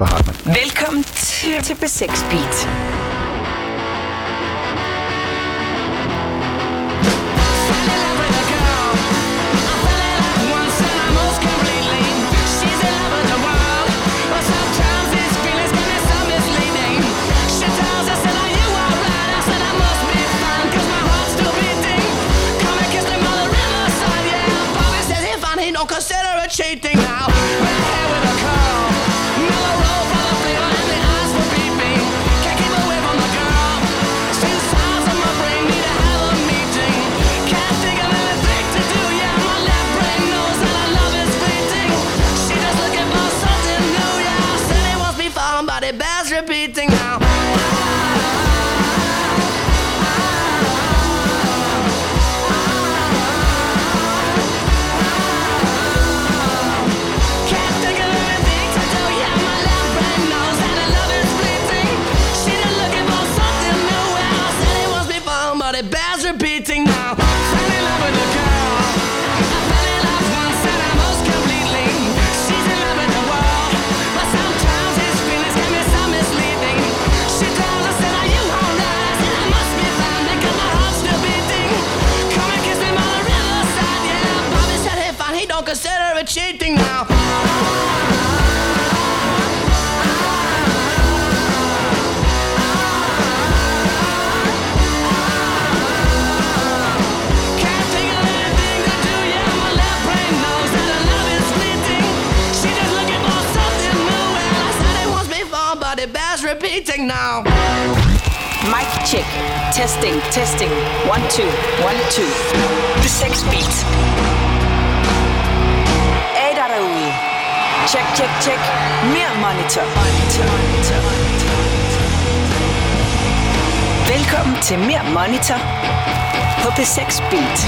på Hartmann. Velkommen til, til B6 Beat. Don't consider it cheating repeating now. Mic check. Testing, testing. One, two, one, two. B6 Beat. Er I der derude? Check, check, check. Mere monitor. monitor. monitor. Velkommen til Mere Monitor på B6 Beat.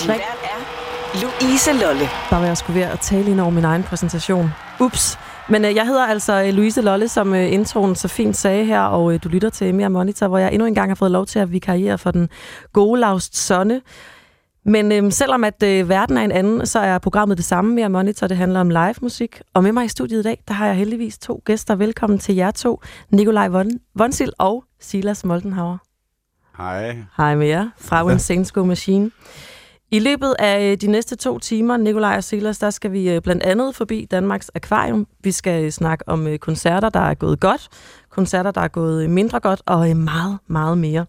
Din vært er Louise Lolle. Der var jeg sgu ved at tale ind over min egen præsentation. Ups. Men øh, jeg hedder altså øh, Louise Lolle, som øh, introen så fint sagde her, og øh, du lytter til Mere Monitor, hvor jeg endnu en gang har fået lov til at vikariere for den gode Laust Sonne. Men øh, selvom at øh, verden er en anden, så er programmet det samme Mere Monitor. Det handler om live musik. Og med mig i studiet i dag, der har jeg heldigvis to gæster. Velkommen til jer to. Nikolaj Von Vonsil og Silas Moldenhauer. Hej. Hej med jer fra Go Machine. I løbet af øh, de næste to timer, Nikolaj og Silas, der skal vi øh, blandt andet forbi Danmarks Akvarium. Vi skal øh, snakke om koncerter, der er gået godt, koncerter, der er gået mindre godt, og meget, meget mere.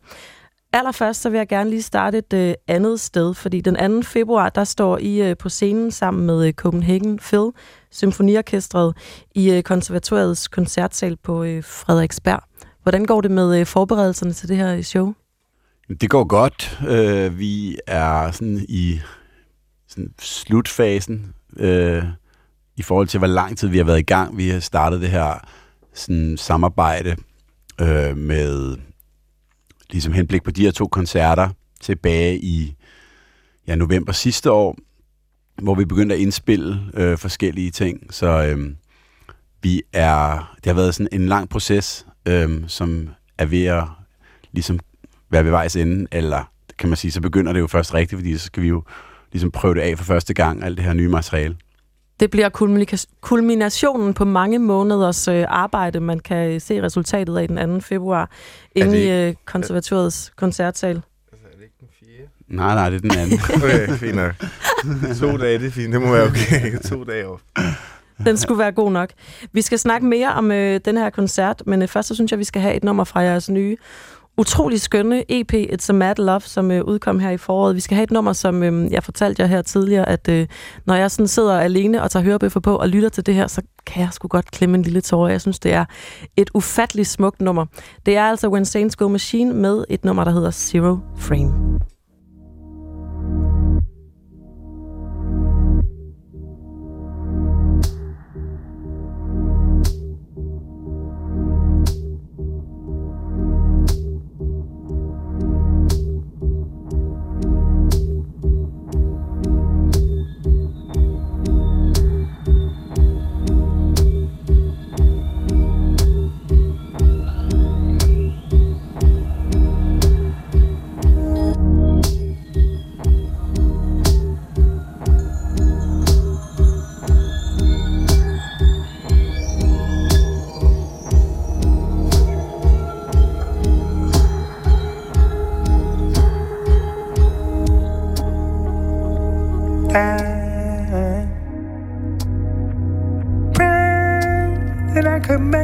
Allerførst så vil jeg gerne lige starte et andet sted, fordi den 2. februar, der står I på scenen sammen med Copenhagen Phil, Symfoniorkestret, i konservatoriets koncertsal på Frederiksberg. Hvordan går det med forberedelserne til det her show? Det går godt. Øh, vi er sådan i sådan slutfasen øh, i forhold til, hvor lang tid vi har været i gang. Vi har startet det her sådan, samarbejde øh, med ligesom henblik på de her to koncerter tilbage i ja, november sidste år, hvor vi begyndte at indspille øh, forskellige ting. Så øh, vi er, det har været sådan en lang proces, øh, som er ved at ligesom være ved vejs ende, eller kan man sige, så begynder det jo først rigtigt, fordi så skal vi jo ligesom prøve det af for første gang, alt det her nye materiale. Det bliver kulmina- kulminationen på mange måneders øh, arbejde. Man kan se resultatet af den 2. februar inde det i øh, konservatoriets koncertsal. Altså, er det ikke den fjerde? Nej, nej, det er den anden. Okay, fint nok. to dage, det er fint. Det må være okay. to dage op. Den skulle være god nok. Vi skal snakke mere om øh, den her koncert, men øh, først så synes jeg, vi skal have et nummer fra jeres nye utrolig skønne EP, It's a Mad Love, som øh, udkom her i foråret. Vi skal have et nummer, som øh, jeg fortalte jer her tidligere, at øh, når jeg sådan sidder alene og tager hørebøffer på og lytter til det her, så kan jeg sgu godt klemme en lille tårer. Jeg synes, det er et ufatteligt smukt nummer. Det er altså When Saints Go Machine med et nummer, der hedder Zero Frame.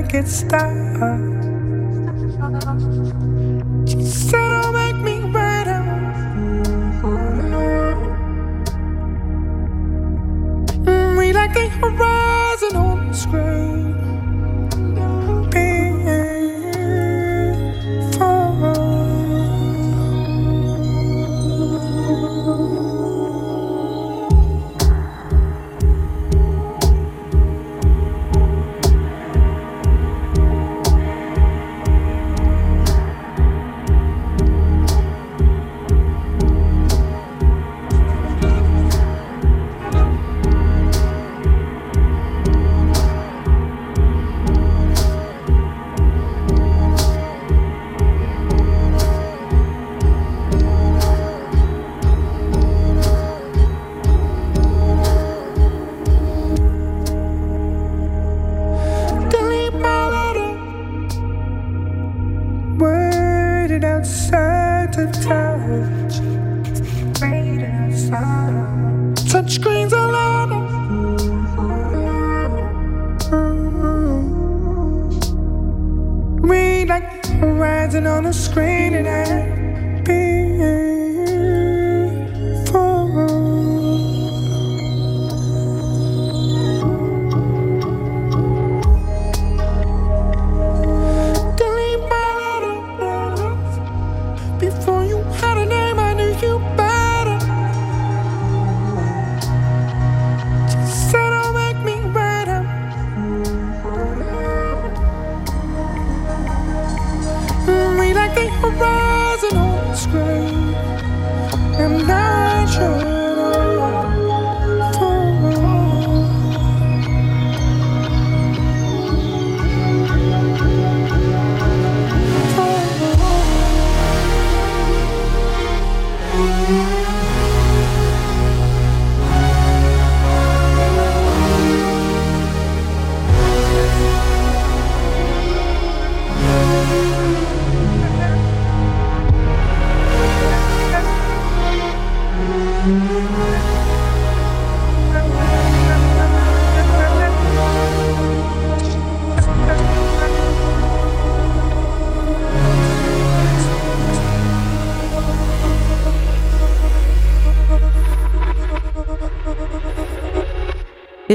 I could make it stop. She said, "Don't make me better." Mm, We like the horizon on the screen.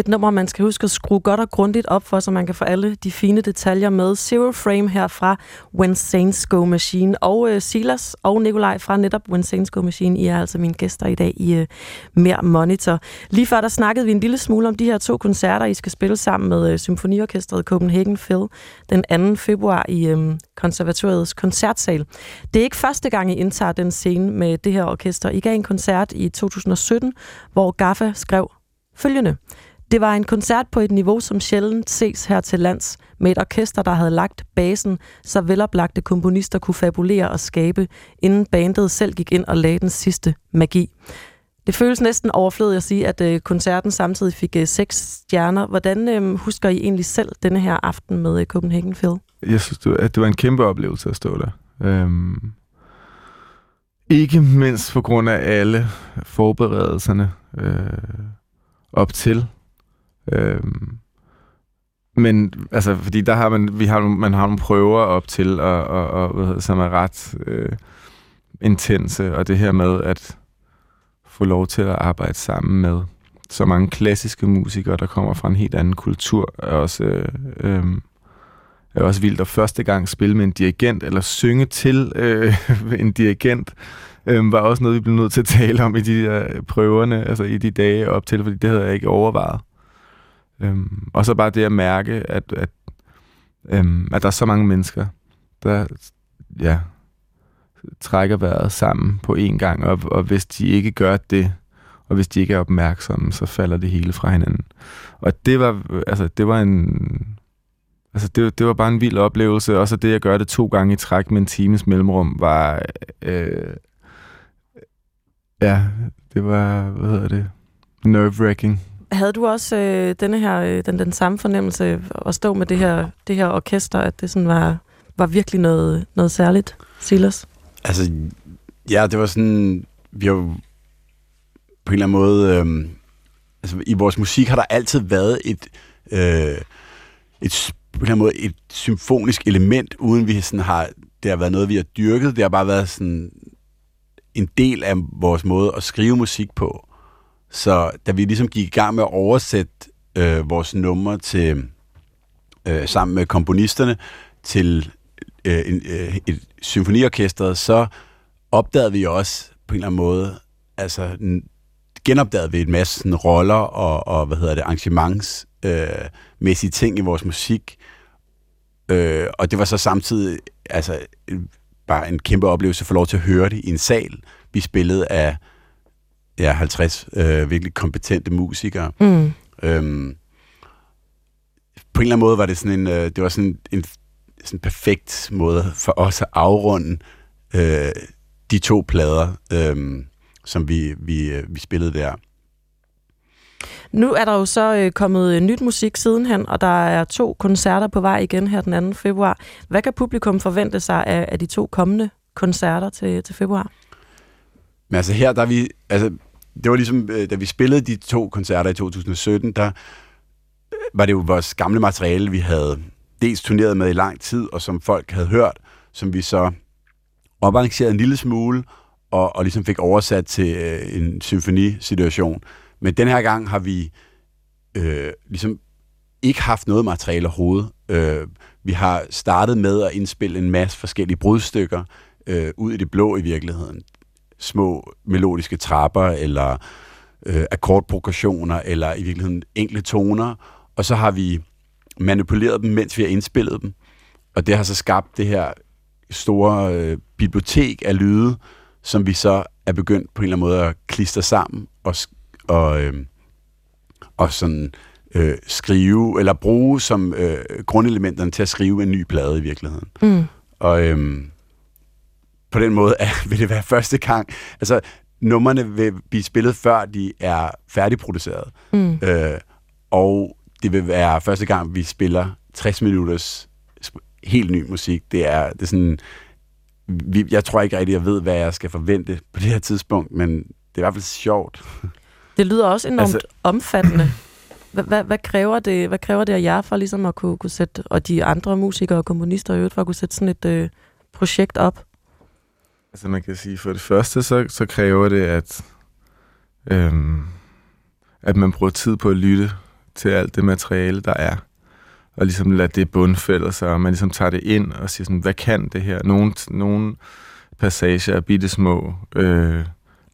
Et nummer, man skal huske at skrue godt og grundigt op for, så man kan få alle de fine detaljer med. Zero Frame her fra When Saints Go Machine. Og øh, Silas og Nikolaj fra netop When Saints Go Machine, I er altså mine gæster i dag i øh, Mere Monitor. Lige før der snakkede vi en lille smule om de her to koncerter, I skal spille sammen med øh, Symfoniorkestret Copenhagen Phil den 2. februar i øh, konservatoriets koncertsal. Det er ikke første gang, I indtager den scene med det her orkester. I gav en koncert i 2017, hvor Gaffa skrev følgende. Det var en koncert på et niveau, som sjældent ses her til lands, med et orkester, der havde lagt basen, så veloplagte komponister kunne fabulere og skabe, inden bandet selv gik ind og lagde den sidste magi. Det føles næsten overflødigt at sige, at øh, koncerten samtidig fik øh, seks stjerner. Hvordan øh, husker I egentlig selv denne her aften med øh, Copenhagen Phil? Jeg synes, at det var en kæmpe oplevelse at stå der. Øhm, ikke mindst på grund af alle forberedelserne øh, op til. Øhm, men altså, fordi der har man, vi har, man har nogle prøver op til, og, og, og hvad hedder, som er ret øh, intense, og det her med at få lov til at arbejde sammen med så mange klassiske musikere, der kommer fra en helt anden kultur, er også, øh, øh, er også vildt. at første gang spille med en dirigent, eller synge til øh, en dirigent, øh, var også noget, vi blev nødt til at tale om i de der prøverne, altså i de dage op til, fordi det havde jeg ikke overvejet. Øhm, og så bare det at mærke, at, at, øhm, at der er så mange mennesker, der ja, trækker vejret sammen på én gang, og, og hvis de ikke gør det, og hvis de ikke er opmærksomme, så falder det hele fra hinanden. Og det var, altså, det var en... Altså, det, det var bare en vild oplevelse. Og så det at gøre det to gange i træk med en times mellemrum, var... Øh, ja, det var, hvad hedder det, nerve-wracking. Havde du også øh, denne her, øh, den, den samme fornemmelse at stå med det her, det her orkester, at det sådan var, var virkelig noget, noget særligt, Silas? Altså, ja, det var sådan, vi har på en eller anden måde, øh, altså i vores musik har der altid været et, øh, et på en eller anden måde et symfonisk element, uden vi sådan har, det har været noget, vi har dyrket. Det har bare været sådan en del af vores måde at skrive musik på. Så da vi ligesom gik i gang med at oversætte øh, vores numre til, øh, sammen med komponisterne til øh, en, øh, et symfoniorkester, så opdagede vi også på en eller anden måde, altså genopdagede vi en masse sådan, roller og, og, hvad hedder det, arrangementsmæssige øh, ting i vores musik. Øh, og det var så samtidig altså, bare en kæmpe oplevelse at få lov til at høre det i en sal. Vi spillede af ja, 50 øh, virkelig kompetente musikere. Mm. Øhm, på en eller anden måde var det sådan en, øh, det var sådan en sådan perfekt måde for os at afrunde øh, de to plader, øh, som vi, vi, øh, vi spillede der. Nu er der jo så øh, kommet øh, nyt musik sidenhen, og der er to koncerter på vej igen her den 2. februar. Hvad kan publikum forvente sig af, af de to kommende koncerter til, til februar? Men altså her, der er vi, altså, det var ligesom, øh, da vi spillede de to koncerter i 2017, der øh, var det jo vores gamle materiale, vi havde dels turneret med i lang tid, og som folk havde hørt, som vi så oparrangerede en lille smule, og, og ligesom fik oversat til øh, en symfonisituation. Men den her gang har vi øh, ligesom ikke haft noget materiale overhovedet. Øh, vi har startet med at indspille en masse forskellige brudstykker øh, ud i det blå i virkeligheden. Små melodiske trapper, eller øh, akkordprogressioner, eller i virkeligheden enkle toner. Og så har vi manipuleret dem, mens vi har indspillet dem. Og det har så skabt det her store øh, bibliotek af lyde, som vi så er begyndt på en eller anden måde at klistre sammen og, og, øh, og sådan øh, skrive, eller bruge som øh, grundelementerne til at skrive en ny plade i virkeligheden. Mm. Og øhm, på den måde er, vil det være første gang. Altså, numrene vil blive spillet, før de er færdigproduceret. Mm. Øh, og det vil være første gang, vi spiller 60 minutters helt ny musik. Det er, det er sådan... Vi, jeg tror ikke rigtig, jeg ved, hvad jeg skal forvente på det her tidspunkt, men det er i hvert fald sjovt. Det lyder også enormt Altså- omfattende. Hvad, hvad, hvad, kræver det, hvad kræver det af jer for ligesom at kunne, kunne sætte, og de andre musikere og komponister i øvrigt, for at kunne sætte sådan et øh, projekt op? Altså man kan sige, for det første, så, så kræver det, at, øhm, at man bruger tid på at lytte til alt det materiale, der er. Og ligesom lade det bundfælde sig, og man ligesom tager det ind og siger sådan, hvad kan det her? Nogle, nogle passager er bitte små øh,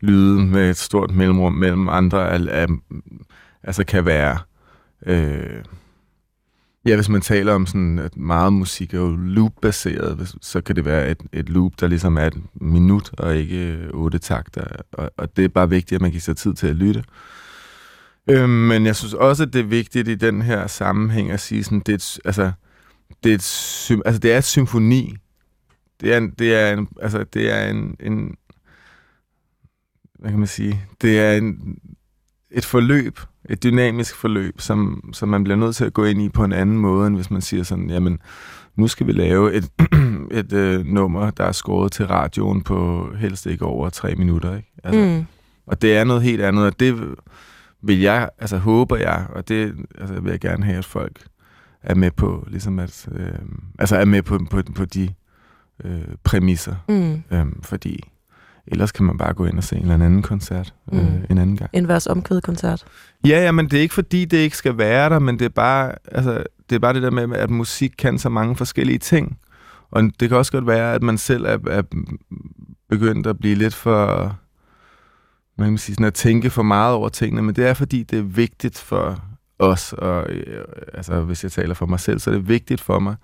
lyde med et stort mellemrum mellem andre, al, al, altså kan være... Øh, Ja, hvis man taler om sådan, at meget musik er jo loop-baseret, så kan det være et, et loop, der ligesom er et minut og ikke øh, otte takter. Og, og det er bare vigtigt, at man giver sig tid til at lytte. Øhm, men jeg synes også, at det er vigtigt i den her sammenhæng at sige, sådan, det er et, altså, det er et, altså, det er et symfoni. Det er, en, det er, en, altså, det er en, en, hvad kan man sige, det er en, et forløb, et dynamisk forløb, som, som man bliver nødt til at gå ind i på en anden måde, end hvis man siger sådan, jamen, nu skal vi lave et, et øh, nummer, der er skåret til radioen på helst ikke over tre minutter. Ikke? Altså, Mm. Og det er noget helt andet, og det vil jeg, altså håber jeg, og det altså, vil jeg gerne have, at folk er med på, ligesom at, øh, altså er med på, på, på de øh, præmisser, Mm. øh, fordi ellers kan man bare gå ind og se en eller anden koncert øh, Mm. en anden gang. En vers omkvædet koncert. Ja, ja, men det er ikke fordi, det ikke skal være der, men det er bare, altså, det, er bare det der med, at musik kan så mange forskellige ting. Og det kan også godt være, at man selv er, er begyndt at blive lidt for, man kan sige, sådan at tænke for meget over tingene, men det er fordi, det er vigtigt for os, og øh, altså, hvis jeg taler for mig selv, så er det vigtigt for mig,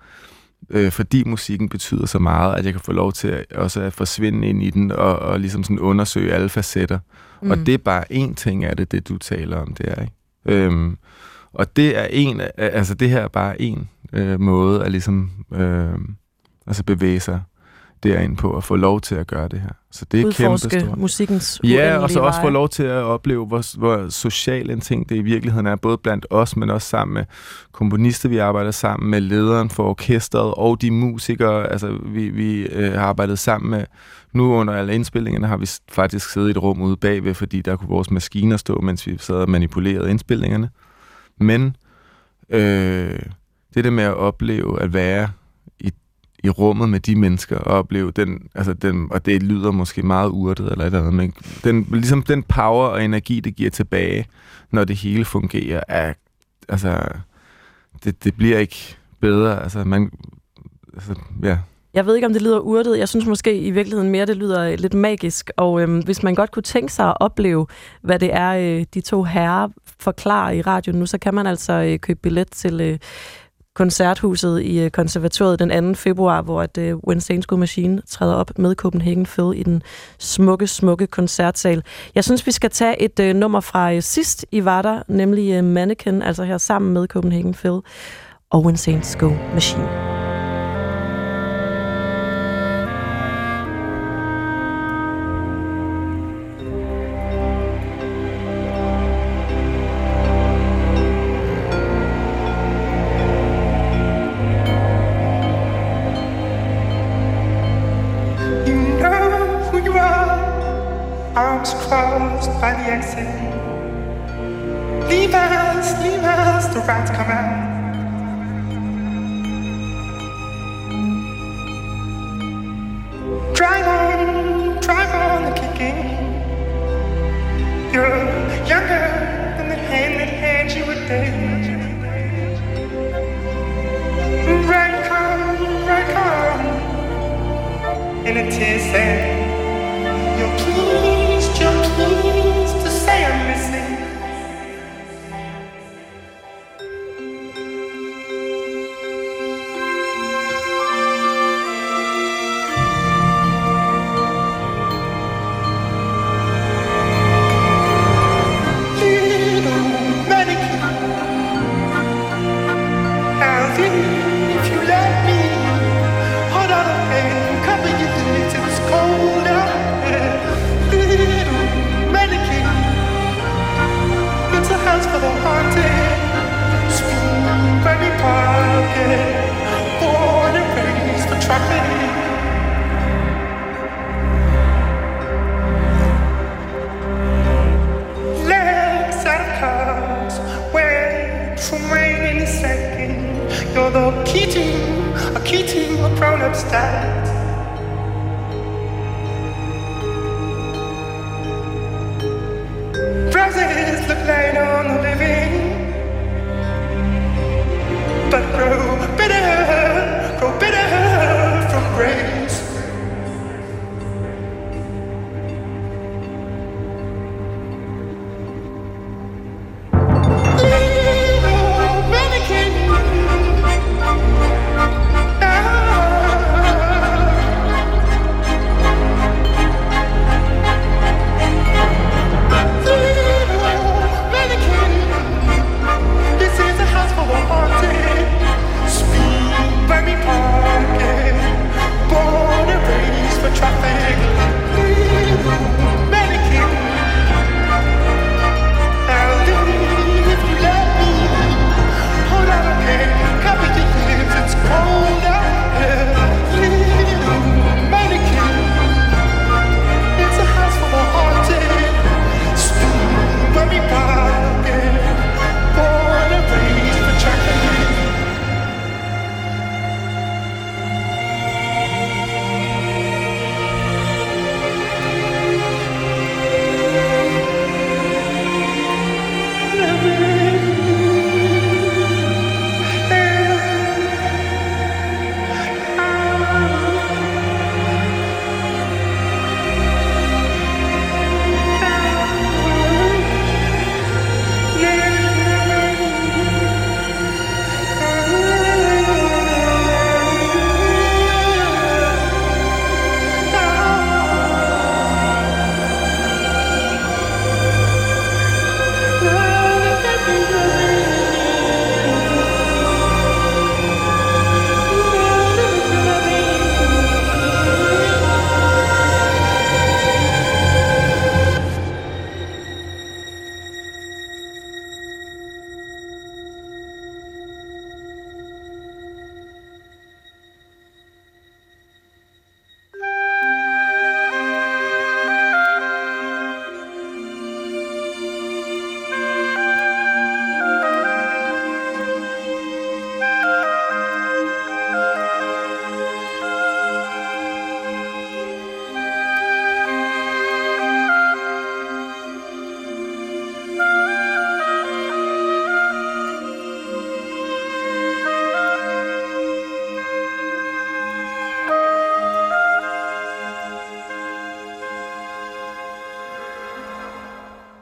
øh, fordi musikken betyder så meget, at jeg kan få lov til at, også at forsvinde ind i den, og, og ligesom sådan undersøge alle facetter. Mm. Og det er bare én ting af det, det du taler om, det er, ikke? Øhm, og det er en, altså det her er bare en øh, måde at ligesom øh, altså bevæge sig derind på, at få lov til at gøre det her. Så det er kæmpe Udforske stort. musikkens Ja, og så også få veje. lov til at opleve, hvor, hvor social en ting det i virkeligheden er, både blandt os, men også sammen med komponister, vi arbejder sammen med, lederen for orkestret og de musikere, altså vi, vi øh, har arbejdet sammen med. Nu under alle indspillingerne har vi faktisk siddet i et rum ude bagved, fordi der kunne vores maskiner stå, mens vi sad og manipulerede indspillingerne. Men øh, det der med at opleve at være i, rummet med de mennesker, og opleve den, altså den, og det lyder måske meget urtet eller et eller andet, men den, ligesom den power og energi, det giver tilbage, når det hele fungerer, er, altså, det, det bliver ikke bedre, altså man, altså, ja. Jeg ved ikke, om det lyder urtet. Jeg synes måske i virkeligheden mere, det lyder lidt magisk. Og øhm, hvis man godt kunne tænke sig at opleve, hvad det er, øh, de to herrer forklarer i radioen nu, så kan man altså øh, købe billet til øh, koncerthuset i øh, konservatoriet den 2. februar, hvor at, øh, When Go Machine træder op med Copenhagen Phil i den smukke, smukke koncertsal. Jeg synes, vi skal tage et øh, nummer fra øh, sidst I var der, nemlig øh, Mannequin, altså her sammen med Copenhagen Phil og Wednesday School Go Machine.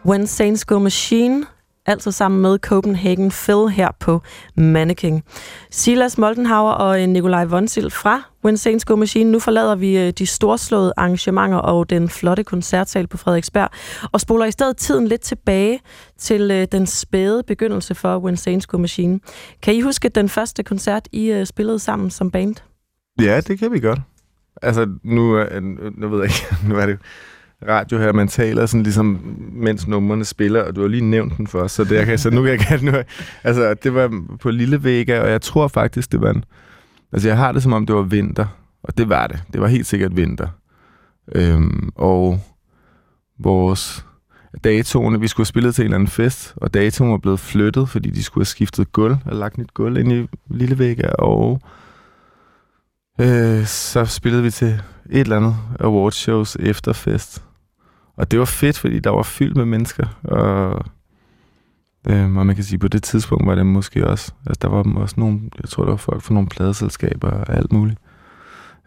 When Saints Go Machine, altså sammen med Copenhagen Phil her på Mannequin. Silas Moldenhauer og øh, Nikolaj Vonsil fra When Saints Go Machine. Nu forlader vi øh, de storslåede arrangementer og den flotte koncertsal på Frederiksberg, og spoler i stedet tiden lidt tilbage til øh, den spæde begyndelse for When Saints Go Machine. Kan I huske den første koncert, I spillede sammen som band? Ja, det kan vi godt. Altså, nu, nu ved jeg ikke, nu er det radio her, man taler sådan ligesom, mens numrene spiller, og du har lige nævnt den for os, så, det, jeg kan, så nu kan jeg kan nu. Altså, det var på Lille Vega, og jeg tror faktisk, det var en... Altså, jeg har det som om, det var vinter, og det var det. Det var helt sikkert vinter. Øhm, og vores datoerne, vi skulle have spillet til en eller anden fest, og datoen var blevet flyttet, fordi de skulle have skiftet gulv, og lagt nyt gulv ind i Lille Vega, og øh, så spillede vi til et eller andet awardshows efterfest. Og det var fedt, fordi der var fyldt med mennesker, og, øh, og man kan sige, på det tidspunkt var det måske også, altså der var også nogle, jeg tror, der var folk fra nogle pladeselskaber og alt muligt.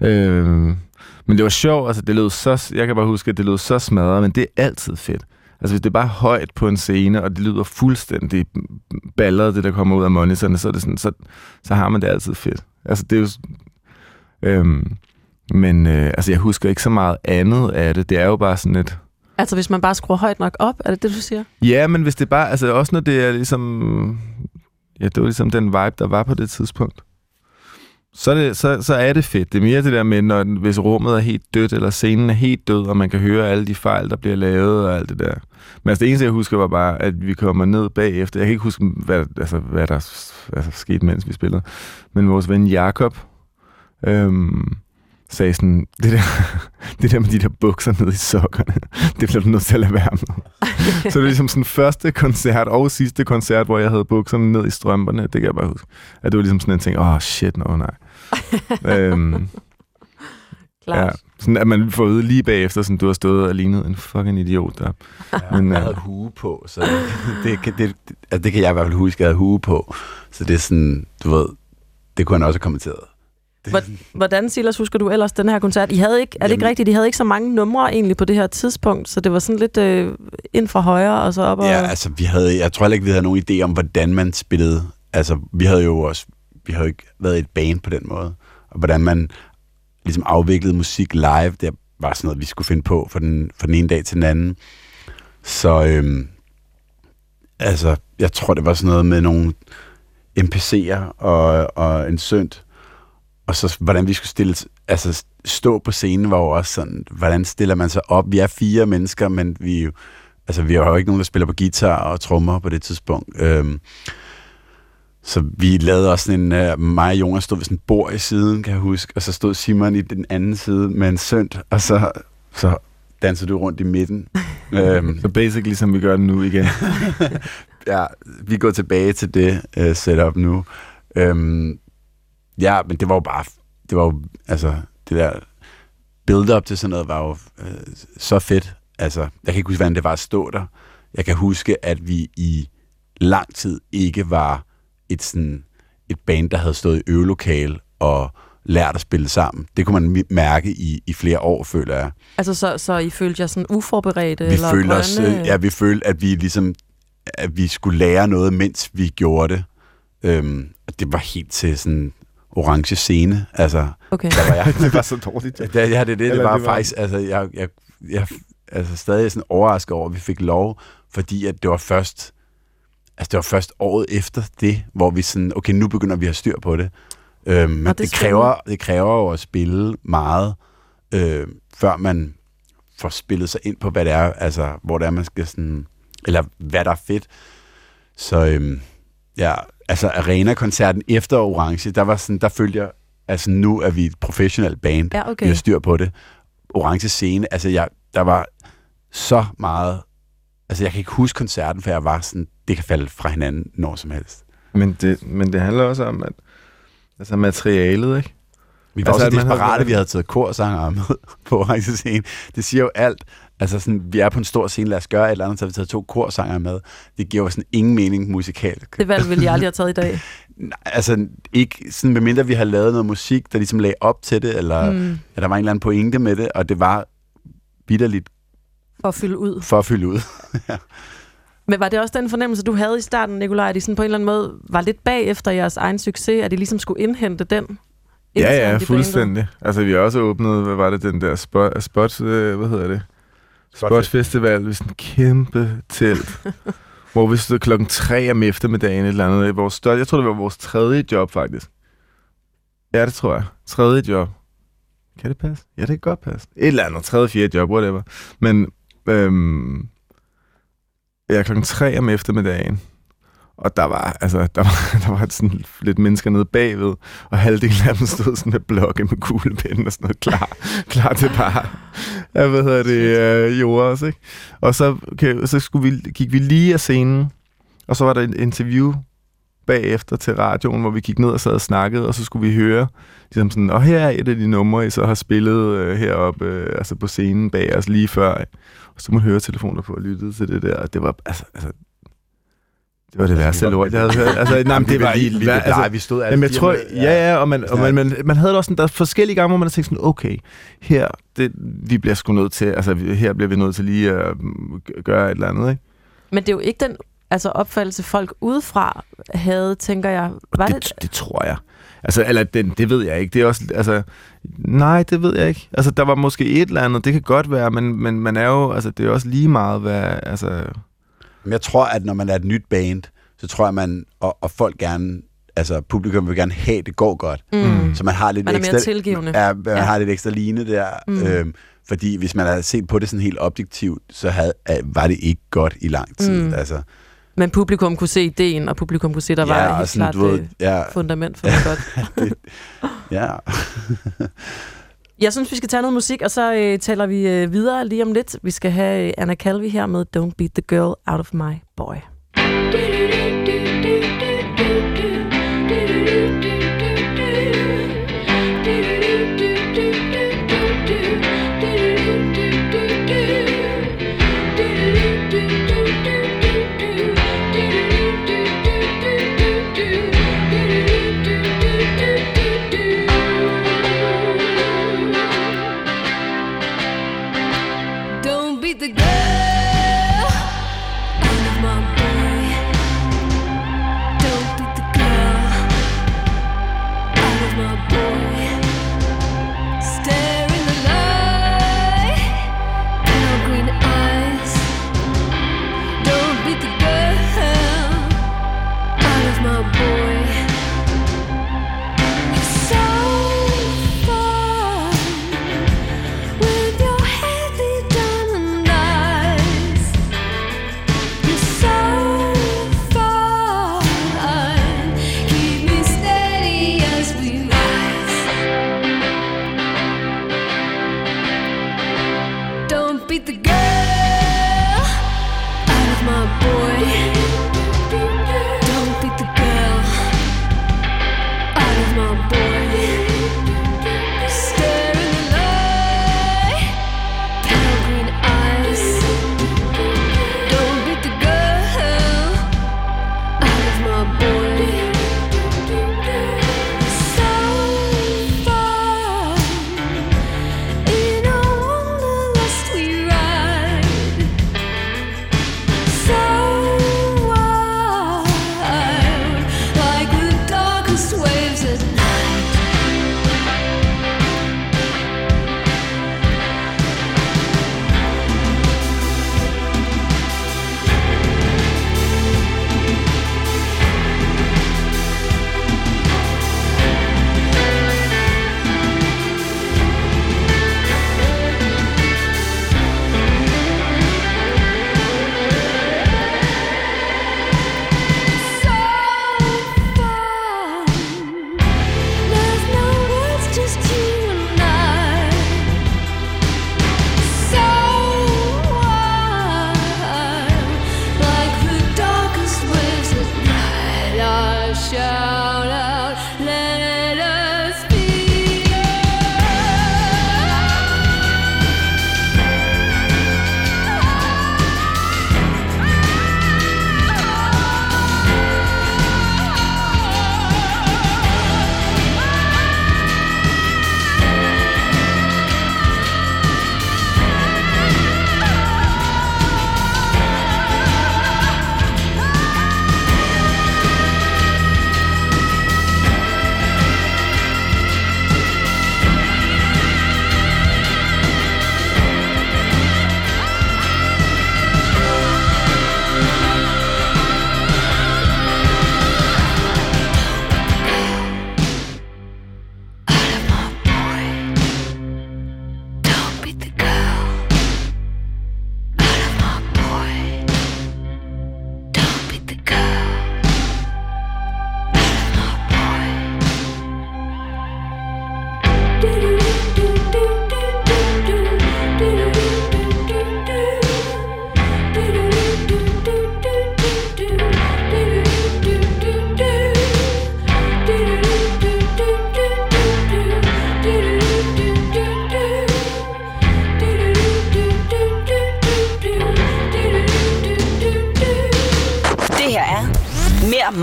Øh, men det var sjovt, altså det lød så, jeg kan bare huske, at det lød så smadret, men det er altid fedt. Altså hvis det er bare højt på en scene, og det lyder fuldstændig balleret, det der kommer ud af monitorerne, så, er det sådan, så, så har man det altid fedt. Altså det er jo... Øhm, men øh, altså jeg husker ikke så meget andet af det. Det er jo bare sådan et... Altså hvis man bare skruer højt nok op, er det det, du siger? Ja, men hvis det bare... Altså også når det er ligesom... Ja, det var ligesom den vibe, der var på det tidspunkt. Så er det, så, så er det fedt. Det er mere det der med, når, hvis rummet er helt dødt, eller scenen er helt død, og man kan høre alle de fejl, der bliver lavet og alt det der. Men altså det eneste, jeg husker, var bare, at vi kommer ned bagefter. Jeg kan ikke huske, hvad, altså, hvad der altså, skete, mens vi spillede. Men vores ven Jakob øhm, sagde sådan, det der, det der med de der bukser nede i sokkerne, det bliver du nødt til at lade være med. så det er ligesom sådan første koncert og sidste koncert, hvor jeg havde bukserne ned i strømperne. Det kan jeg bare huske. At det var ligesom sådan en ting, åh oh, shit, no, nej. øhm, Klart. ja, sådan at man får vide lige bagefter, sådan, du har stået og lignet en fucking idiot der. Ja, Men, jeg øh, havde hue på, så det, kan, det, det, altså det kan jeg i hvert fald huske, at jeg havde hue på. Så det er sådan, du ved, det kunne han også have kommenteret. Hvordan, Silas, husker du ellers den her koncert? I havde ikke, er det ikke Jamen- rigtigt? De havde ikke så mange numre egentlig på det her tidspunkt, så det var sådan lidt øh, ind fra højre og så op og... Ja, altså vi havde, jeg tror heller ikke, vi havde nogen idé om, hvordan man spillede. Altså vi havde jo også, vi havde jo ikke været et band på den måde. Og hvordan man ligesom afviklede musik live, det var sådan noget, vi skulle finde på fra den, fra den ene dag til den anden. Så øhm, altså, jeg tror, det var sådan noget med nogle MPC'er og, og en synt. Og så hvordan vi skulle stille, altså stå på scenen var jo også sådan, hvordan stiller man sig op? Vi er fire mennesker, men vi jo, altså vi har jo ikke nogen, der spiller på guitar og trommer på det tidspunkt. Øhm, så vi lavede også sådan en, uh, mig og Jonas stod ved sådan en bord i siden, kan jeg huske, og så stod Simon i den anden side med en synt, og så, så dansede du rundt i midten. øhm, Så basically, som vi gør det nu igen. ja, vi går tilbage til det uh, setup nu. Øhm, ja, men det var jo bare, det var jo, altså, det der build-up til sådan noget var jo øh, så fedt. Altså, jeg kan ikke huske, hvordan det var at stå der. Jeg kan huske, at vi i lang tid ikke var et, sådan, et band, der havde stået i øvelokale og lært at spille sammen. Det kunne man mærke i, i flere år, føler jeg. Altså, så, så I følte jer sådan uforberedte? Vi eller følte grønne? os, øh, ja, vi følte, at vi ligesom, at vi skulle lære noget, mens vi gjorde det. Øhm, og det var helt til sådan orange scene. Altså, Okay. der var jeg. det var så dårligt. Ja, det, ja, det, er det, det Eller var det var- faktisk, altså, jeg, jeg, jeg altså, stadig sådan overrasket over, at vi fik lov, fordi at det var først, altså det var først året efter det, hvor vi sådan, okay, nu begynder vi at have styr på det. Øhm, men det, det, kræver, det kræver jo at spille meget, øh, før man får spillet sig ind på, hvad det er, altså, hvor det er, man skal sådan, eller hvad der er fedt. Så øhm, ja, altså arena-koncerten efter Orange, der var sådan, der følte jeg, altså nu er vi et professionelt band, Ja, vi okay. har styr på det. Orange scene, altså jeg, der var så meget, altså jeg kan ikke huske koncerten, for jeg var sådan, det kan falde fra hinanden når som helst. Men det, men det handler også om, at altså materialet, ikke? Vi var Altså, også man havde- desperate, vi havde taget korsanger med på Orange scene. Det siger jo alt. Altså sådan, vi er på en stor scene, lad os gøre et eller andet, så har vi taget to korsanger med. Det giver jo sådan ingen mening musikalt. Det valg ville jeg aldrig have taget i dag. Nej, Altså ikke sådan, medmindre vi har lavet noget musik, der ligesom lagde op til det, eller Mm. ja, der var en eller anden pointe med det, og det var vidderligt For at fylde ud. for at fylde ud. Men var det også den fornemmelse, du havde i starten, Nikolaj, at de sådan på en eller anden måde var lidt bagefter jeres egen succes, at de ligesom skulle indhente den? Ja, i ja, bandet? fuldstændig. Altså, vi har også åbnet, hvad var det, den der spot, spot øh, hvad hedder det? Spot Festival, ved sådan en kæmpe telt, hvor vi stod klokken 3 om eftermiddagen et eller andet. Vores større, jeg tror, det var vores tredje job, faktisk. Ja, det tror jeg. Tredje job. Kan det passe? Ja, det kan godt passe. Et eller andet. Tredje, fjerde job, whatever. Men, øhm, ja, klokken 3 om eftermiddagen. Og der var, altså, der var, der var sådan lidt mennesker nede bagved, og halvdelen af dem stod sådan med blokke med kuglepinden og sådan noget. Klar, klar til bare, ja, hvad hedder det, øh, jord også, ikke? Og så, okay, så skulle vi, gik vi lige af scenen, og så var der et interview bagefter til radioen, hvor vi gik ned og sad og snakkede, og så skulle vi høre, ligesom sådan, og her er et af de numre, I så har spillet øh, heroppe, øh, altså på scenen bag os lige før, og så må man høre telefoner på og lytte til det der, og det var, altså, altså det var det værste lort, jeg havde hørt. Altså, nej, men det var i... altså, altså, vi stod alle Jamen, jeg tror, med- ja, ja, og, man, og man, man, man havde det også sådan, der er forskellige gange, hvor man har tænkt sådan, okay, her, det, vi bliver sgu nødt til, altså her bliver vi nødt til lige at mm, gøre et eller andet, ikke? Men det er jo ikke den altså, opfattelse, folk udefra havde, tænker jeg. Var det, det, det tror jeg. Altså, eller den, det ved jeg ikke. Det er også, altså, nej, det ved jeg ikke. Altså, der var måske et eller andet, det kan godt være, men, men man er jo, altså, det er også lige meget, hvad, altså, jeg tror, at når man er et nyt band, så tror jeg, man, og, og folk gerne, altså publikum vil gerne have, det går godt. Mm. Så man har lidt Man er mere ekstra, tilgivende. Ja, man Ja. har lidt ekstra line der. Mm. Mm. Øhm, fordi hvis man havde set på det sådan helt objektivt, så havde, øh, var det ikke godt i lang tid. Mm. Mm. Altså, Men publikum kunne se ideen, og publikum kunne se, der var ja, helt og sådan, klart ved, øh, ja, fundament for noget godt. ja. Jeg synes, vi skal tage noget musik, og så øh, taler vi øh, videre lige om lidt. Vi skal have øh, Anna Calvi her med Don't Beat the Girl Out of My Boy. Don't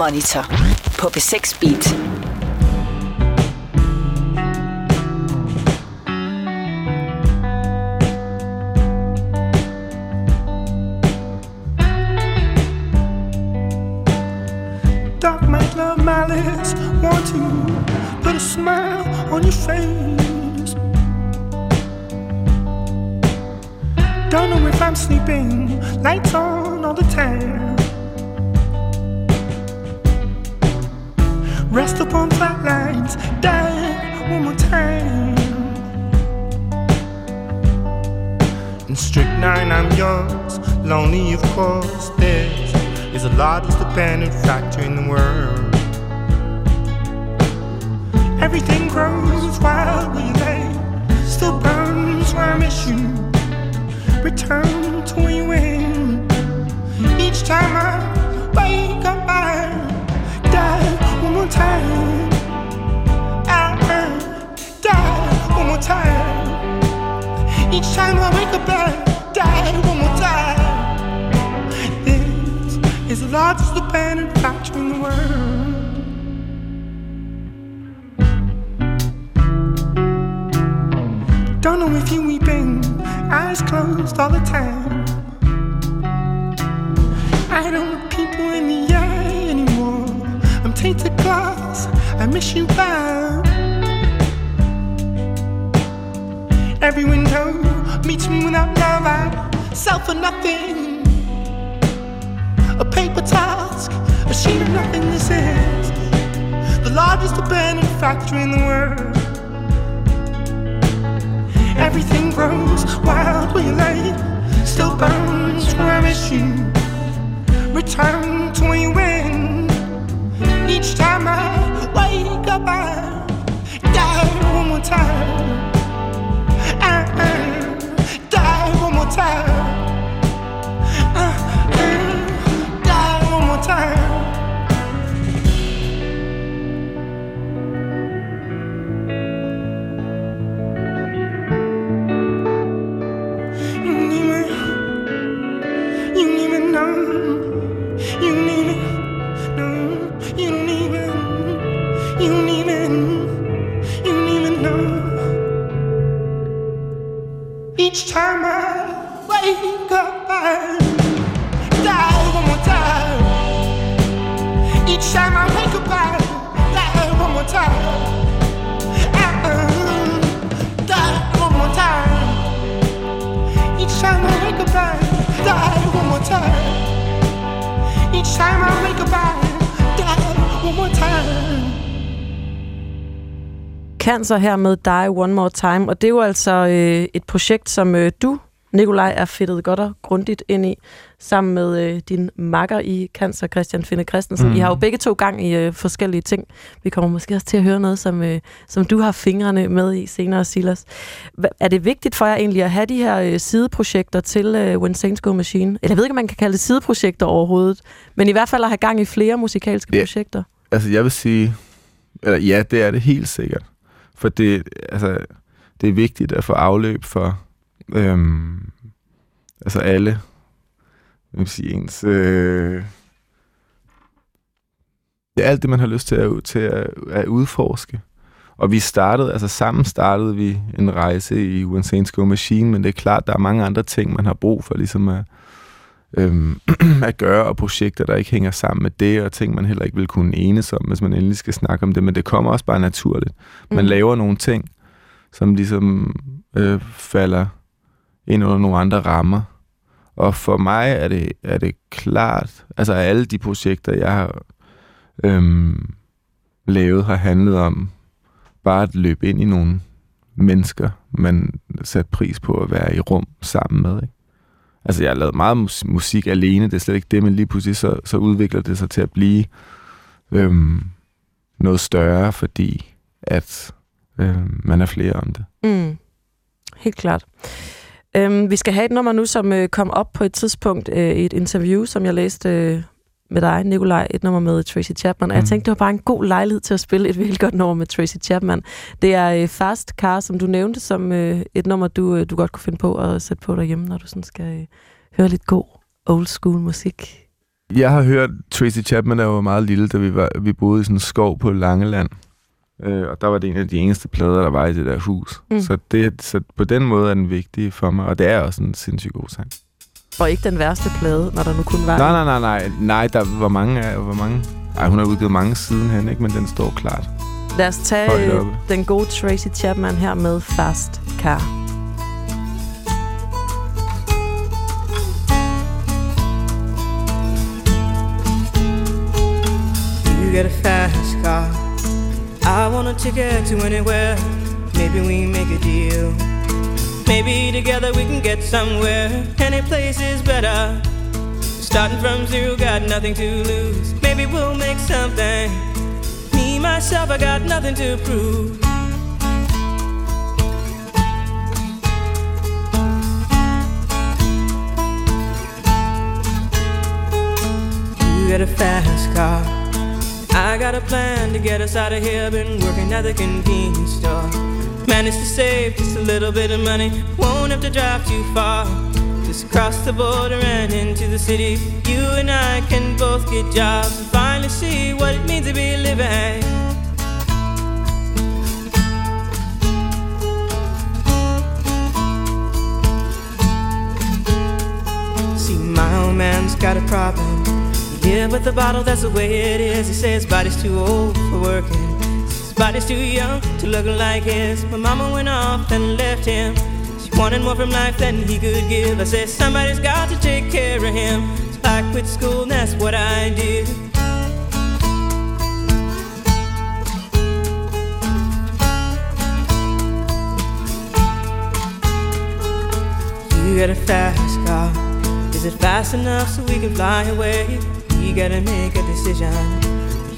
Monitor på B6 Beat. Is the factory in the world. Don't know if you're weeping, eyes closed all the time. I don't look people in the eye anymore. I'm tainted glass, I miss you back. Every window meets me without love. I sell for nothing. Paper task, a sheet of nothing. This is the largest abandoned factory in the world. Everything grows wild where you lay, still burns where I miss you. Return to where you went. Each time I wake up, I die one more time. I, I die one more time. Each time I wake up, I die one more time. Each time I wake up, I die one more time. I die one more time. Each time I wake up, I die one more time. Each time I wake up, I die one more time. Cancer her med Die One More Time, og det er jo altså øh, et projekt, som øh, du, Nikolaj, er fedtet godt og grundigt ind i, sammen med øh, din makker i Cancer, Christian Finde Christensen. Mm. I har jo begge to gang i øh, forskellige ting. Vi kommer måske også til at høre noget, som, øh, som du har fingrene med i senere, Silas. Hva, er det vigtigt for jer egentlig at have de her øh, sideprojekter til øh, When Saints Go Machine? Eller jeg ved ikke, om man kan kalde det sideprojekter overhovedet, men i hvert fald at have gang i flere musikalske Ja. projekter. Altså, jeg vil sige, eller ja, det er det helt sikkert. For det, altså, det er vigtigt at få afløb for øhm, altså alle, hvad vil sige, ens, øh, det er alt det, man har lyst til at, til at, at udforske. Og vi startede, altså sammen startede vi en rejse i When Go Machine, men det er klart, der er mange andre ting, man har brug for ligesom at, øhm, at gøre, og projekter, der ikke hænger sammen med det, og ting, man heller ikke vil kunne enes om, hvis man endelig skal snakke om det, men det kommer også bare naturligt. Man Mm. laver nogle ting, som ligesom øh, falder ind under nogle andre rammer. Og for mig er det, er det klart, altså alle de projekter, jeg har øhm, lavet, har handlet om bare at løbe ind i nogle mennesker, man sat pris på at være i rum sammen med. Ikke? Altså, jeg har lavet meget musik alene, det er slet ikke det, men lige pludselig så, så udvikler det sig til at blive øhm, noget større, fordi at øhm, man er flere om det. Mm. Helt klart. Øhm, vi skal have et nummer nu, som øh, kom op på et tidspunkt øh, i et interview, som jeg læste øh, med dig, Nikolaj, et nummer med Tracy Chapman. Og jeg Mm. tænkte, det var bare en god lejlighed til at spille et virkelig godt nummer med Tracy Chapman. Det er øh, Fast Car, som du nævnte, som øh, et nummer, du, øh, du godt kunne finde på at sætte på derhjemme, når du sådan skal øh, høre lidt god old school musik. Jeg har hørt Tracy Chapman, der var meget lille, da vi, var, vi boede i sådan en skov på Langeland. Øh, og der var det en af de eneste plader, der var i det der hus. Mm. Så, det, så på den måde er den vigtig for mig, og det er også en sindssygt god sang. Og ikke den værste plade, når der nu kun var Nej, nej, nej, nej. Nej, der var mange af, hvor mange... Ej, hun har udgivet mange sidenhen, ikke? Men den står klart. Lad os tage den gode Tracy Chapman her med Fast Car. You get a fast car. I want a ticket to anywhere. Maybe we make a deal. Maybe together we can get somewhere. Any place is better. Starting from zero, got nothing to lose. Maybe we'll make something. Me, myself, I got nothing to prove. You got a fast car. I got a plan to get us out of here. Been working at the convenience store. Managed to save just a little bit of money. Won't have to drive too far. Just cross the border and into the city. You and I can both get jobs and finally see what it means to be living. See, my old man's got a problem. He live with a bottle, that's the way it is. He says body's too old for working. Body's too young to look like his. My mama went off and left him. She wanted more from life than he could give. I said, somebody's got to take care of him. So I quit school, and that's what I did. You got a fast car. Is it fast enough so we can fly away? We gotta make a decision.